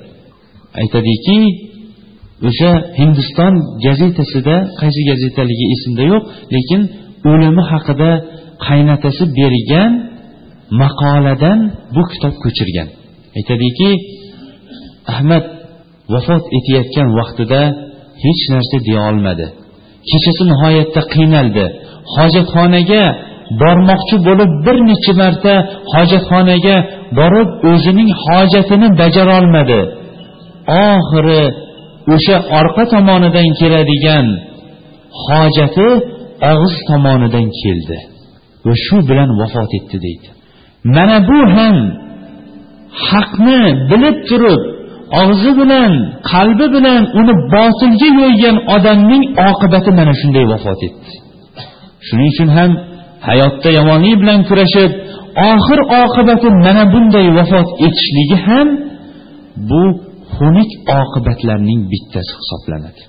Aytadiki o'sha hindiston gazetasida qaysi gazetaligi esimda yo'q lekin o'limi haqida qaynotasi bergan maqoladan bu kitob ko'chirgan. Aytadiki ahmad vafot etayotgan vaqtida hech narsa deya olmadi. Kechasi nihoyatda qiynaldi. Hojatxonaga bormoqchi bo'lib bir necha marta hojatxonaga borib o'zining hojatini bajarolmadi. Oxiri o'sha orqa tomonidan keladigan hojati og'iz tomonidan keldi. Va shu bilan vafot etdi deydi. Mana bu ham haqni bilib turib og'zi bilan qalbi bilan uni botilga yo'ygan odamning oqibati mana shunday vafot etdi. Shuning uchun ham hayotda yomonlik bilan kurashib oxir oqibati mana bunday vafot etishligi ham bu xunuk oqibatlarning bittasi hisoblanadi.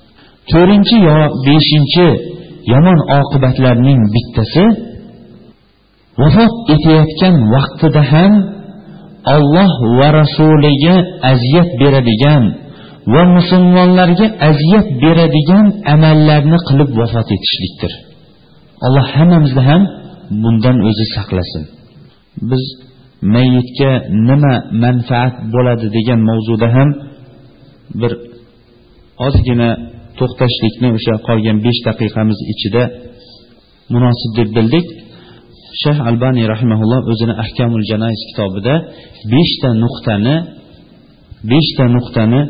To'rtinchi yo beshinchi yomon oqibatlarning bittasi vafot etayotgan vaqtida ham olloh va rasuliga aziyat beradigan va musulmonlarga aziyat beradigan amallarni qilib vafot etishlikdir. Alloh hammamizni ham bundan o'zi saqlasin. Biz mayitga nima manfaat bo'ladi degan mavzuda ham bir ozgina to'xtashlikni o'sha qolgan besh daqiqamiz ichida munosib deb bildik. Shayx albaniy rahimaulloh o'zini ahkamul janoiz kitobida beshta nuqtani beshta nuqtani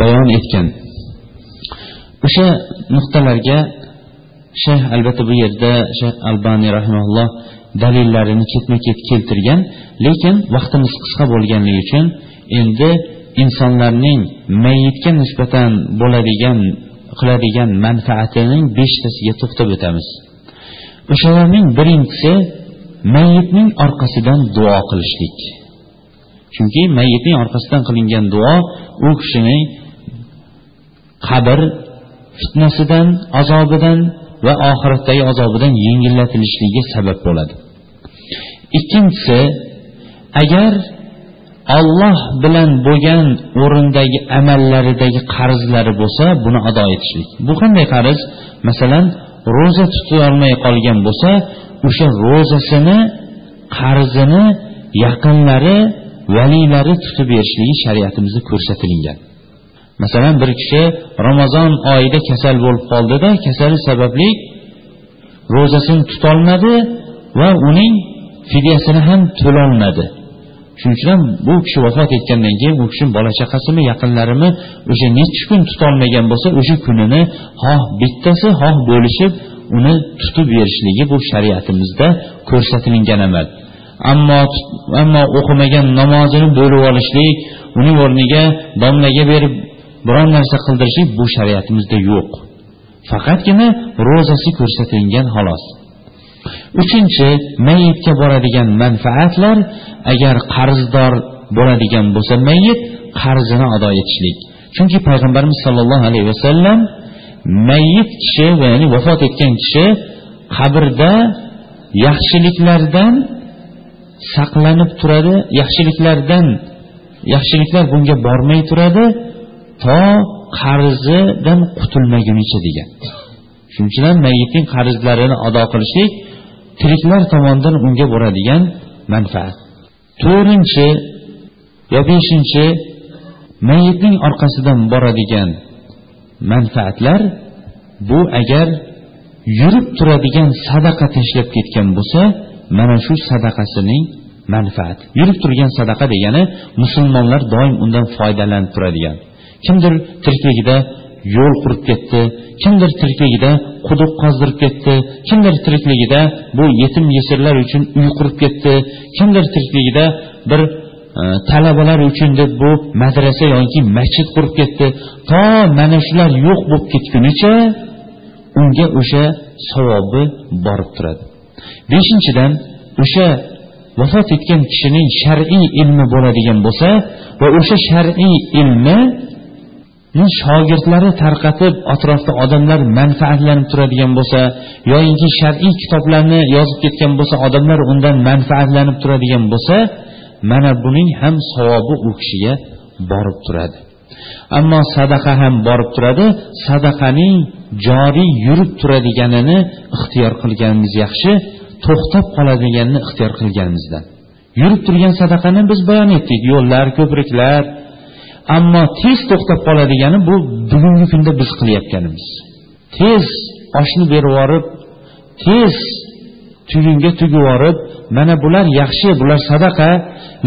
bayon etgan. O'sha nuqtalarga shayx albatta bu yerda shayx albaniy rahimaulloh dalillarini ketma ket keltirgan lekin vaqtimiz qisqa bo'lganligi uchun endi insonlarning mayitga nisbatan bo'ladigan qiladigan manfaatining beshtasiga to'xtab o'tamiz. O'shalarning birinchisi mayitning orqasidan duo qilishlik. Chunki mayitning orqasidan qilingan duo u kishini qabr fitnasidan azobidan va oxiratdagi azobidan yengillatilishiga sabab bo'ladi. Ikkinchisi agar olloh bilan bo'lgan o'rindagi amallaridagi qarzlari bo'lsa buni ado etishlik. Bu qanday qarz? Masalan ro'za tutolmay qolgan bo'lsa o'sha ro'zasini qarzini yaqinlari valiylari tutib berishligi shariatimizda ko'rsatilgan. Masalan bir kishi ramazon oyida kasal bo'lib qoldida kasali sababli ro'zasini tutolmadi va uning fidyasini ham to'lolmadi. Shuning uchun ham bu kishi vafot etgandan keyin u kishini bola chaqasimi yaqinlarimi o'sha nechi kun tutolmagan bo'lsa o'sha kunini xoh bittasi xoh bo'lishib uni tutib berishligi bu shariatimizda ko'rsatilgan amal. Ammo ammo o'qimagan namozini bo'lib olishlik uning o'rniga domlaga berib biron narsa qildirishlik bu shariatimizda yo'q. Faqatgina ro'zasi ko'rsatilgan xolos. Uchinchi mayitga boradigan manfaatlar agar qarzdor bo'ladigan bo'lsa mayit qarzini ado etishlik. Chunki payg'ambarimiz sollallohu alayhi vasallam mayit kishi ya'ni vafot etgan kishi qabrda yaxshiliklardan saqlanib turadi yaxshiliklardan yaxshiliklar bunga bormay turadi to qarzidan qutulmagunicha degan. Shuning uchun ham mayitning qarzlarini ado qilishlik tiriklar tomonidan unga bo'ladigan manfaat. To'rtinchi yo beshinchi mayitning orqasidan boradigan manfaatlar bu agar yurib turadigan sadaqa tashlab ketgan bo'lsa mana shu sadaqasining manfaati. Yurib turgan sadaqa degani musulmonlar doim undan foydalanib turadigan. Kimdir tirikligida yo'l qurib ketdi kimdir tirikligida quduq qazdirib ketdi kimdir tirikligida bu yetim yesirlar uchun uy qurib ketdi kimdir tirikligida bir Э, talabalar uchun deb bu madrasa yoki masjid qurib ketdi. To mana shular yo'q bo'lib ketgunicha unga o'sha savobi borib turadi. Beshinchidan o'sha vafot etgan kishining shar'iy ilmi bo'ladigan bo'lsa va o'sha shar'iy ilmi shogirdlari tarqatib atrofda odamlar manfaatlanib turadigan bo'lsa yoyinki shar'iy kitoblarni yozib ketgan bo'lsa odamlar undan manfaatlanib turadigan bo'lsa mana buning ham savobi u kishiga borib turadi. Ammo sadaqa ham borib turadi sadaqaning joriy yurib turadiganini ixtiyor qilganimiz yaxshi to'xtab qoladiganini ixtiyor qilganimizdan. Yurib turgan sadaqani biz bayon etdik yo'llar ko'priklar. Ammo tez to'xtab qoladigani bu bugungi kunda biz qilayotganimiz tez oshni berib yuborib tez tugunga tugib yuborib mana bular yaxshi bular sadaqa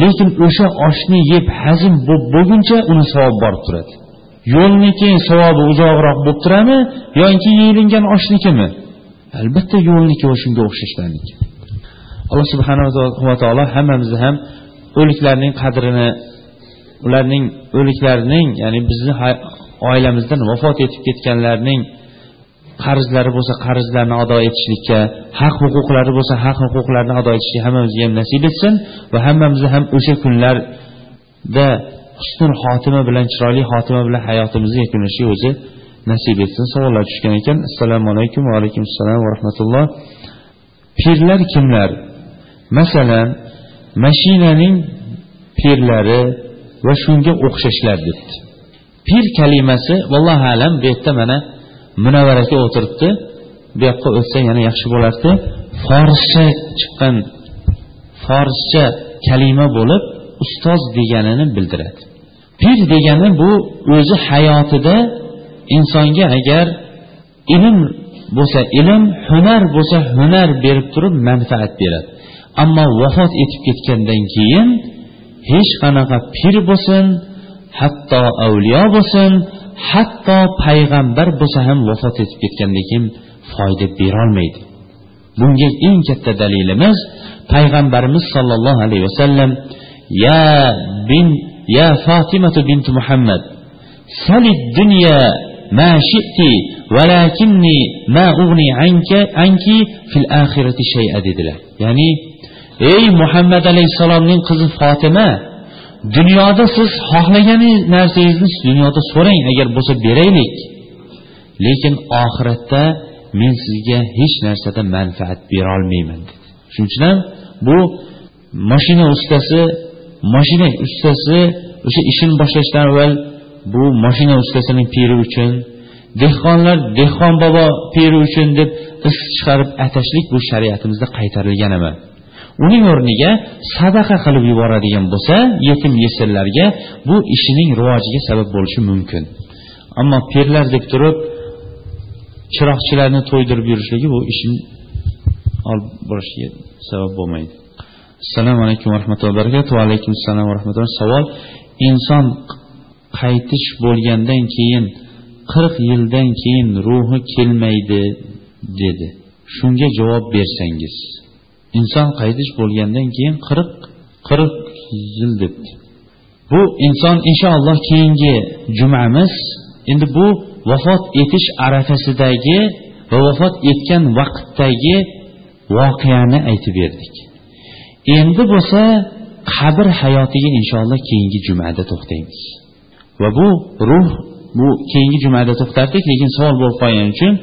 lekin o'sha oshni yeb hazm bo'lib bo'lguncha uni savob borib turadi. Yo'lniki savobi uzoqroq bo'lib turadimi yoki yeyilingan oshnikimi? Albatta yo'lniki va shunga o'xshashlarniki alloh subhanava taolo hammamizni ham o'liklarning qadrini ularning o'liklarining ya'ni bizni oilamizdan vafot etib ketganlarning qarzlari bo'lsa qarzlarni ado etishlikka haq huquqlari bo'lsa haq huquqlarni ado etishga hammamizga ham nasib etsin va hammamizni ham o'sha kunlarda husnul xotima bilan chiroyli xotima bilan hayotimizni yakunlashga o'zi nasib etsin. Savollar tushgan ekan. Assalomu alaykum va alaykum assalom va rahmatulloh. Pirlar kimlar? Masalan mashinaning pirlari va shunga o'xshashlar debdi. Pir kalimasi vallohu alam bu yerda mana munavvaraga o'tiribdi. Bu yoqqa o'tsa yana yaxshi bo'lardi. Forscha chiqqan forscha kalima bo'lib ustoz deganini bildiradi. Pir degani bu o'zi hayotida insonga agar ilm bo'lsa ilm hunar bo'lsa hunar berib turib manfaat beradi. Ammo vafot etib ketgandan keyin hech qanaqa pir bo'lsin hatto avliyo bo'lsin hatto payg'ambar bo'lsa ham vafot etib ketgandan keyin foyda berolmaydi. Bunga eng katta dalilimiz payg'ambarimiz sollallohu alayhi vasallam ya bin ya fatimatu bint muhammad salid dunya ma shi'ti valakinni ma ug'ni anka anki fil akhirati shay'a dedilar. Ya'ni ey muhammad alayhissalomning qizi fotima dunyoda siz xohlagan narsangizni dunyoda so'rang agar bo'lsa beraylik. Lekin oxiratda men sizga hech narsada manfaat berolmayman dedi. Shuning uchun ham bu mashina ustasi mashina ustasi o'sha ishini boshlashdan avval bu mashina ustasining piri uchun dehqonlar dehqon bobo piri uchun deb is chiqarib atashlik bu shariatimizda qaytarilgan emas. Uning o'rniga sadaqa qilib yuboradigan bo'lsa yetim yesirlarga bu ishining rivojiga sabab bo'lishi mumkin. Ammo pirlar deb turib chiroqchilarni to'ydirib yurishligi bu ishni olib borishiga sabab bo'lmaydi. Assalomu alaykum va rahmatullohi va barakatuh. Va alaykum assalom va rahmatulloh savol inson qaytish bo'lgandan keyin qirq yildan keyin ruhi kelmaydi dedi. Shunga javob bersangiz. Inson qaytish bo'lgandan keyin qirq qirq yil debdi. Bu inson inshaalloh keyingi jumamiz. Endi bu vafot etish arafasidagi va vafot etgan vaqtdagi voqeani aytib berdik. Endi bo'lsa qabr hayotiga inshaalloh keyingi jumada to'xtaymiz. Va bu ruh bu keyingi jumada to'xtatdik lekin savol bo'lib qolgani uchun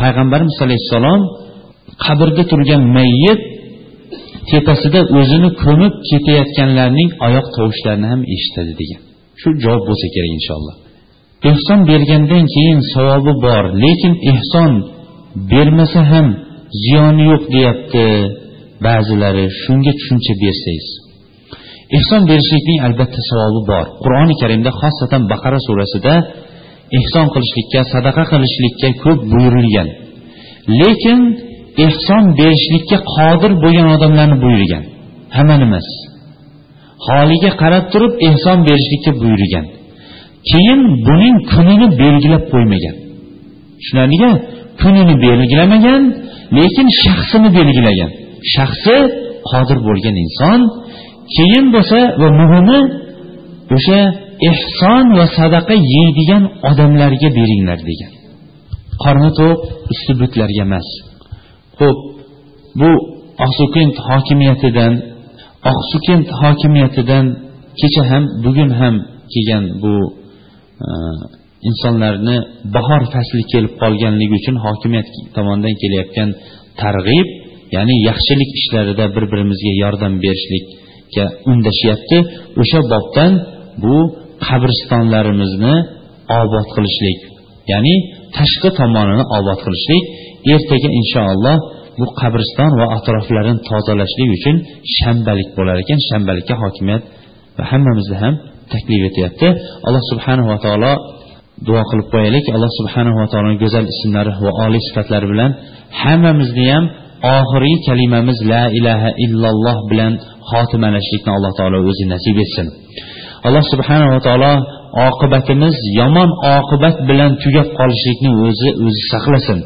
payg'ambarimiz alayhissalom qabrda turgan mayyit tepasida o'zini ko'mib ketayotganlarning oyoq tovushlarini ham eshitadi degan. Shu javob bo'lsa kerak inshaalloh. Ehson bergandan keyin savobi bor lekin ehson bermasa ham ziyoni yo'q deyapti. Ba'zilari shunga tushuncha bersangiz. Ehson berishlikning albatta savobi bor. Qur'oni karimda xosatan baqara surasida ehson qilishlikka sadaqa qilishlikka ko'p buyurilgan. Lekin ehson berishlikka qodir bo'lgan odamlarni buyurgan. Hammanimiz. Holiga qarab turib ehson berishlikka buyurgan. Keyin buning kunini belgilab qo'ymagan. Tushunarlia kunini belgilamagan lekin shaxsini belgilagan. Shaxsi qodir bo'lgan inson keyin bo'lsa va muhimi o'sha ehson va sadaqa yeydigan odamlarga beringlar degan. Qorni to'q usti butlarga emas. Ho'p bu oqsukent hokimiyatidan oqsukent hokimiyatidan kecha ham bugun ham kelgan bu e, insonlarni bahor fasli kelib qolganligi uchun hokimiyat tomonidan kelayotgan targ'ib ya'ni yaxshilik ishlarida bir birimizga yordam berishlikka undashyapti. O'sha bobdan bu qabristonlarimizni obod qilishlik ya'ni tashqi tomonini obod qilishlik ertaga inshaalloh bu qabriston va atroflarini tozalashlik uchun shanbalik bo'lar ekan. Shanbalikka hokimiyat va hammamizni ham taklif etyapti. Alloh subhanava taolo duo qilib qo'yaylik. Alloh subhanava taoloni go'zal ismlari va oliy sifatlari bilan hammamizni ham oxirgi kalimamiz la ilaha illalloh bilan xotimalashlikni alloh taolo o'zi nasib etsin. Alloh subhanava taolo oqibatimiz yomon oqibat bilan tugab qolishlikni o'zi o'zi saqlasin.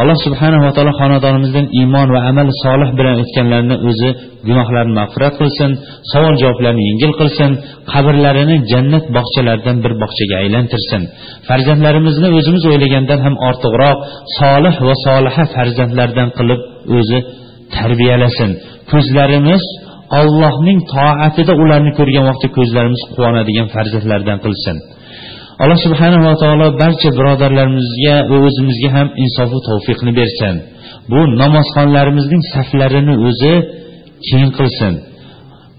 Alloh subhanava taolo xonadonimizdan iymon va amal solih bilan o'tganlarni o'zi gunohlarini mag'firat qilsin savol javoblarni yengil qilsin qabrlarini jannat bog'chalaridan bir bog'chaga aylantirsin. Farzandlarimizni o'zimiz o'ylagandan ham ortiqroq solih va soliha farzandlardan qilib o'zi tarbiyalasin. Ko'zlarimiz ollohning toatida ularni ko'rgan vaqtda ko'zlarimiz quvonadigan farzandlardan qilsin. alloh subhanava taolo barcha birodarlarimizga va o'zimizga ham insofu tavfiqni bersin bu namozxonlarimizning saflarini o'zi keng qilsin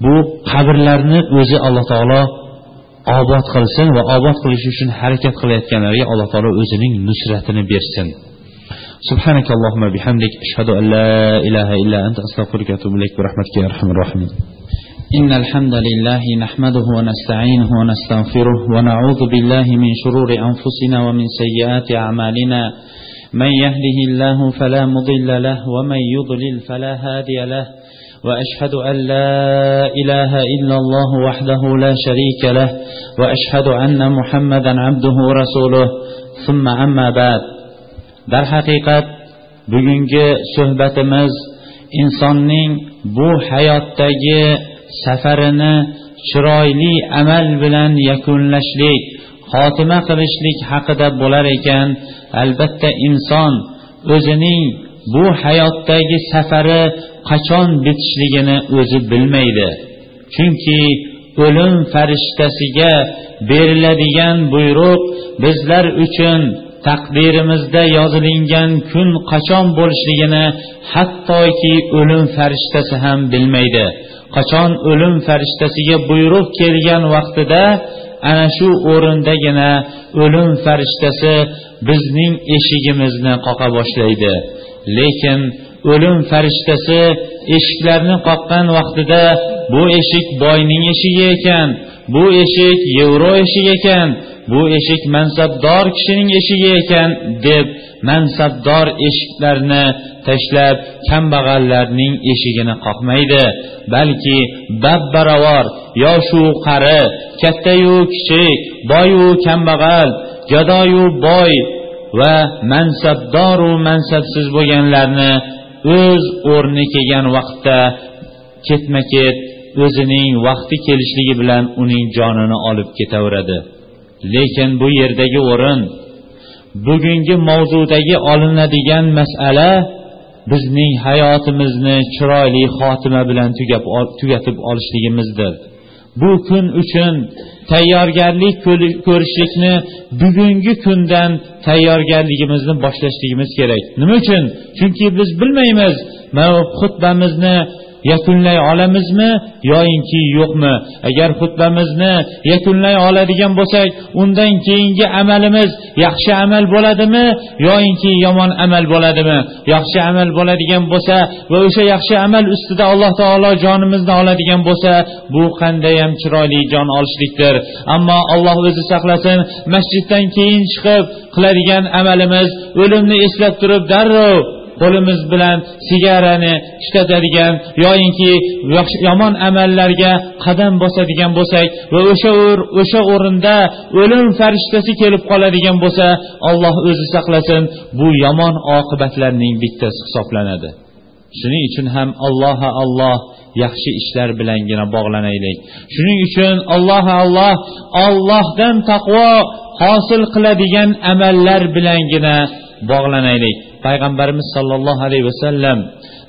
bu qabrlarni o'zi alloh taolo obod qilsin va obod qilish uchun harakat qilayotganlarga alloh taolo o'zining nusratini bersin سبحانك اللهم بحمدك أشهد أن لا إله إلا أنت أستغفرك وأتوب إليك برحمتك يا أرحم الراحمين إن الحمد لله نحمده ونستعينه ونستغفره ونعوذ بالله من شرور أنفسنا ومن سيئات أعمالنا. من يهده الله فلا مضل له ومن يضلل فلا هادي له. وأشهد أن لا إله إلا الله وحده لا شريك له. وأشهد أن محمدا عبده ورسوله. ثم أما بعد. darhaqiqat bugungi suhbatimiz insonning bu hayotdagi safarini chiroyli amal bilan yakunlashlik xotima qilishlik haqida bo'lar ekan. Albatta inson o'zining bu hayotdagi safari qachon bitishligini o'zi bilmaydi. Chunki o'lim farishtasiga beriladigan buyruq bizlar uchun taqdirimizda yozilingan kun qachon bo'lishligini hattoki o'lim farishtasi ham bilmaydi. Qachon o'lim farishtasiga buyruq kelgan vaqtida ana shu o'rindagina o'lim farishtasi bizning eshigimizni qoqa boshlaydi. Lekin o'lim farishtasi eshiklarni qoqqan vaqtida bu eshik boyning eshigi ekan. Bu eshik yevro eshigi ekan bu eshik mansabdor kishining eshigi ekan deb mansabdor eshiklarni tashlab kambag'allarning eshigini qoqmaydi balki bab barobar yoshu qari kattayu kichik boyu kambag'al gadoyu boy va mansabdoru mansabsiz bo'lganlarni o'z o'rni kelgan vaqtda ketma ket o'zining vaqti kelishligi bilan uning jonini olib ketaveradi. Lekin bu yerdagi o'rin bugungi mavzudagi olinadigan masala bizning hayotimizni chiroyli xotima bilan tugatib olishligimizdir. Bu kun uchun tayyorgarlik ko'rishlikni bugungi kundan tayyorgarligimizni boshlashligimiz kerak. Nima uchun? Chunki biz bilmaymiz mana xutbamizni yakunlay olamizmi yoyinki yo'qmi? Agar xutbamizni yakunlay oladigan bo'lsak undan keyingi amalimiz yaxshi amal bo'ladimi yoyinki yomon amal bo'ladimi? Yaxshi amal bo'ladigan bo'lsa va o'sha yaxshi amal ustida alloh taolo jonimizni oladigan bo'lsa bu qandayyam chiroyli jon olishlikdir. Ammo alloh o'zi saqlasin masjiddan keyin chiqib qiladigan amalimiz o'limni eslab turib darrov qo'limiz bilan sigarani ishlatadigan yoyinki yomon amallarga qadam bosadigan bo'lsak va o'sha o'sha o'rinda o'lim farishtasi kelib qoladigan bo'lsa alloh o'zi saqlasin bu yomon oqibatlarning bittasi hisoblanadi. Shuning uchun ham alloha alloh yaxshi ishlar bilangina bog'lanaylik. Shuning uchun alloha alloh ollohdan taqvo hosil qiladigan amallar bilangina bog'lanaylik. Payg'ambarimiz sollallohu alayhi vasallam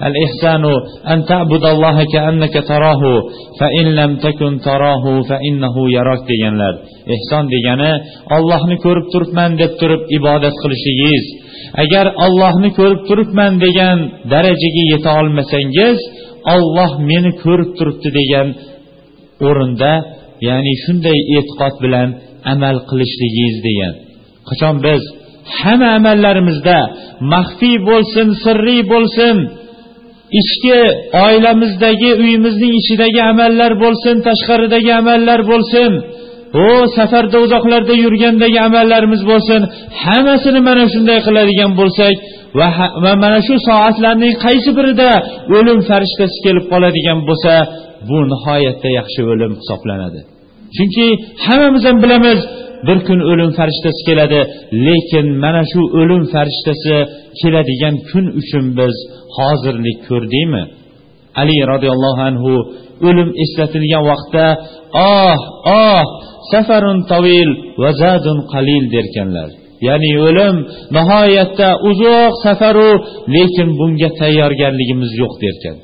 al ihsanu an ta'budalloha ka'annaka tarahu fa in lam takun tarahu fa innahu yarak deganlar. Ehson degani ollohni ko'rib turibman deb turib ibodat qilishingiz. Agar ollohni ko'rib turibman degan darajaga yeta olmasangiz olloh meni ko'rib turibdi degan o'rinda ya'ni shunday e'tiqod bilan amal qilishligingiz degan. Qachon biz hamma amallarimizda maxfiy bo'lsin sirriy bo'lsin ichki oilamizdagi uyimizning ichidagi amallar bo'lsin tashqaridagi amallar bo'lsin u safarda uzoqlarda yurgandagi amallarimiz bo'lsin hammasini mana shunday qiladigan bo'lsak va mana shu soatlarning qaysi birida o'lim farishtasi kelib qoladigan bo'lsa bu nihoyatda yaxshi o'lim hisoblanadi. Chunki hammamiz ham bilamiz bir kun o'lim farishtasi keladi lekin mana shu o'lim farishtasi keladigan kun uchun biz hozirlik ko'rdikmi? Ali roziyallohu anhu o'lim eslatilgan vaqtda oh oh safarun tavil va zadun qalil derkanlar. Ya'ni o'lim nihoyatda uzoq safaru lekin bunga tayyorgarligimiz yo'q derkan.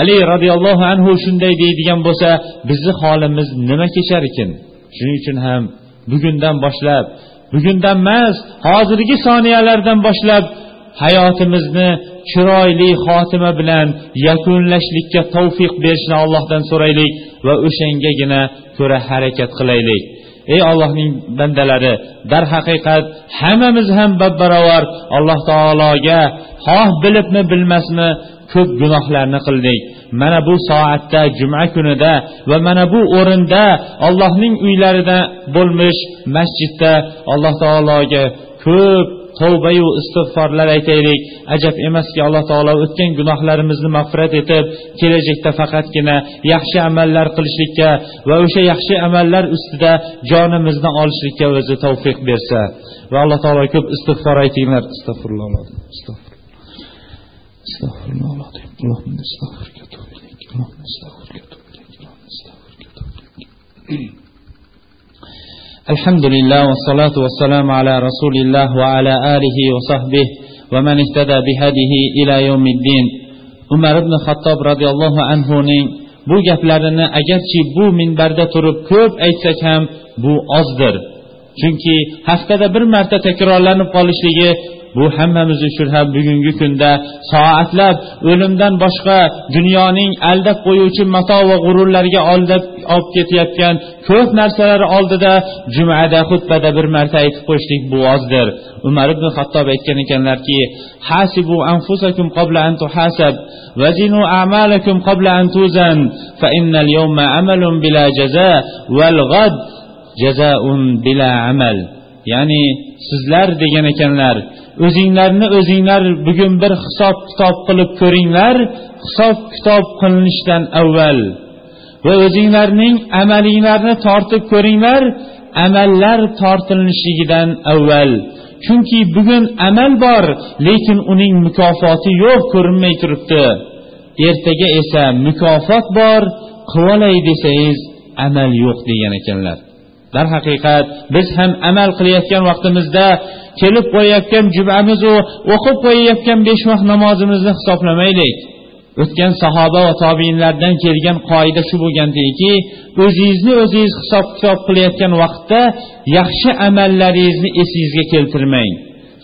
Ali roziyallohu anhu shunday deydigan bo'lsa bizni holimiz nima kechar ekan? Shuning uchun ham bugundan boshlab bugundan emas hozirgi soniyalardan boshlab hayotimizni chiroyli xotima bilan yakunlashlikka tavfiq berishni allohdan so'raylik va o'shangagina ko'ra harakat qilaylik. Ey allohning bandalari darhaqiqat hammamiz ham bab barobar alloh taologa xoh bilibmi bilmasmi ko'p gunohlarni qildik. Mana bu soatda juma kunida va mana bu o'rinda allohning uylarida bo'lmish masjidda alloh taologa ko'p tavbayu istig'forlar aytaylik ajab emaski alloh taolo o'tgan gunohlarimizni mag'firat etib kelajakda faqatgina yaxshi amallar qilishlikka va o'sha yaxshi amallar ustida jonimizni olishlikka o'zi tavfiq bersa va alloh taolo ko'p istig'for aytinglar astag'firulloh astag'firulloh (clears throat) الحمد لله والصلاة والسلام على رسول الله وعلى آله وصحبه ومن اهتدى بهديه إلى يوم الدين umar ibn xattob roziyallohu anhuning bu gaplarini agarchi bu minbarda turib ko'p aytsak ham bu ozdir chunki haftada bir marta takrorlanib qolishligi bu hammamiz uchun ham bugungi kunda soatlab o'limdan boshqa dunyoning aldab qo'yuvchi mato va g'ururlarga aldab olib ketayotgan ko'p narsalar oldida jumada xutbada bir marta aytib qo'yishlik bu ozdir. Umar ibn hattob aytgan ekanlarki hasibu anfusakum qabla an tuhasab vazinu a'malakum qabla an tuzan fa innal yawma amalun bila jaza wal ghad jazaun bila amal. Ya'ni sizlar degan ekanlar o'zinglarni o'zinglar bugun bir hisob kitob qilib ko'ringlar. Hisob kitob qilinishdan avval va o'zinglarning amalinglarni tortib ko'ringlar amallar tortilishligidan avval. Chunki bugun amal bor lekin uning mukofoti yo'q ko'rinmay turibdi. Ertaga esa mukofot bor qivolay desangiz amal yo'q degan ekanlar. Darhaqiqat biz ham amal qilayotgan vaqtimizda kelib qo'yayotgan jumamizu o'qib qo'yayotgan besh vaqt namozimizni hisoblamaylik. O'tgan sahoba va tobiinlardan kelgan qoida shu bo'lgandiki o'zingizni o'zingiz hisob kitob qilayotgan vaqtda yaxshi amallaringizni esingizga keltirmang.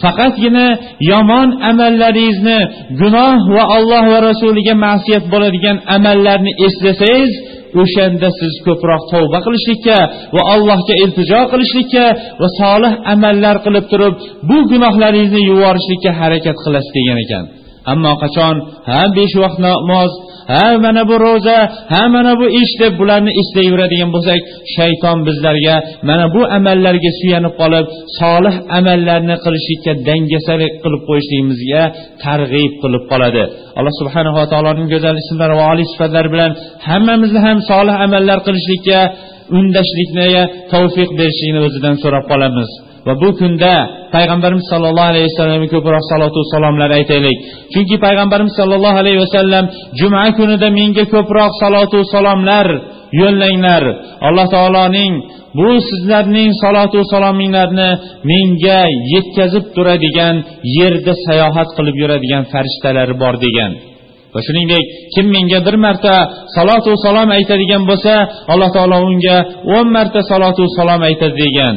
Faqatgina yomon amallaringizni gunoh va alloh va rasuliga ma'siyat bo'ladigan amallarni eslasangiz o'shanda siz ko'proq tavba qilishlikka va allohga iltijo qilishlikka va solih amallar qilib turib bu gunohlaringizni yuvorishlikka harakat qilasiz degan ekan. Ammo qachon? Ha besh vaqt namoz ha mana bu ro'za ha mana bu ish deb bularni eslayveradigan bo'lsak shayton bizlarga mana bu amallarga suyanib qolib solih amallarni qilishlikka dangasalik qilib qo'yishligimizga targ'ib qilib qoladi. Alloh subhanava taoloning go'zal ismlari va oliy sifatlari bilan hammamizni ham solih amallar qilishlikka undashlikni tavfiq berishligini o'zidan so'rab qolamiz. Va bu kunda payg'ambarimiz sollallohu alayhi vasallamga ko'proq salotu salomlar aytaylik. Chunki payg'ambarimiz sollallohu alayhi vasallam juma kunida menga ko'proq salotu salomlar yo'llanglar. Alloh taoloning bu sizlarning salotu salominglarni menga yetkazib turadigan yerda sayohat qilib yuradigan farishtalari bor degan. Va shuningdek kim menga bir marta salotu salom aytadigan bo'lsa alloh taolo unga o'n marta salotu salom aytadi degan.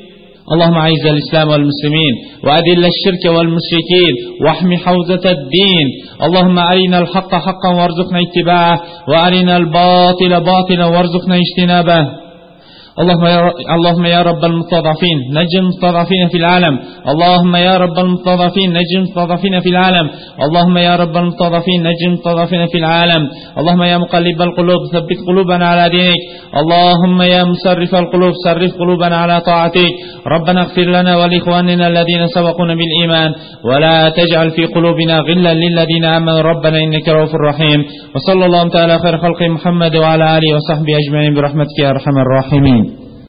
اللهم اعز الاسلام والمسلمين واذل الشرك والمشركين واحم حوزة الدين اللهم ارنا الحق حقا وارزقنا اتباعه وارنا الباطل باطلا وارزقنا اجتنابه اللهم يا اللهم يا رب المستضعفين نجي المستضعفين في العالم. اللهم يا رب المستضعفين نجي المستضعفين في العالم. اللهم يا رب المستضعفين نجي المستضعفين في العالم. اللهم يا مقلب القلوب ثبت قلوبنا على دينك. اللهم يا مسرف القلوب صرف قلوبنا على طاعتك. ربنا اغفر لنا ولإخواننا الذين سبقونا بالإيمان. ولا تجعل في قلوبنا غلا للذين آمنوا. ربنا إنك رؤوف رحيم. وصلى الله تعالى خير خلق محمد وعلى آله وصحبه أجمعين. برحمتك يا أرحم الراحمين.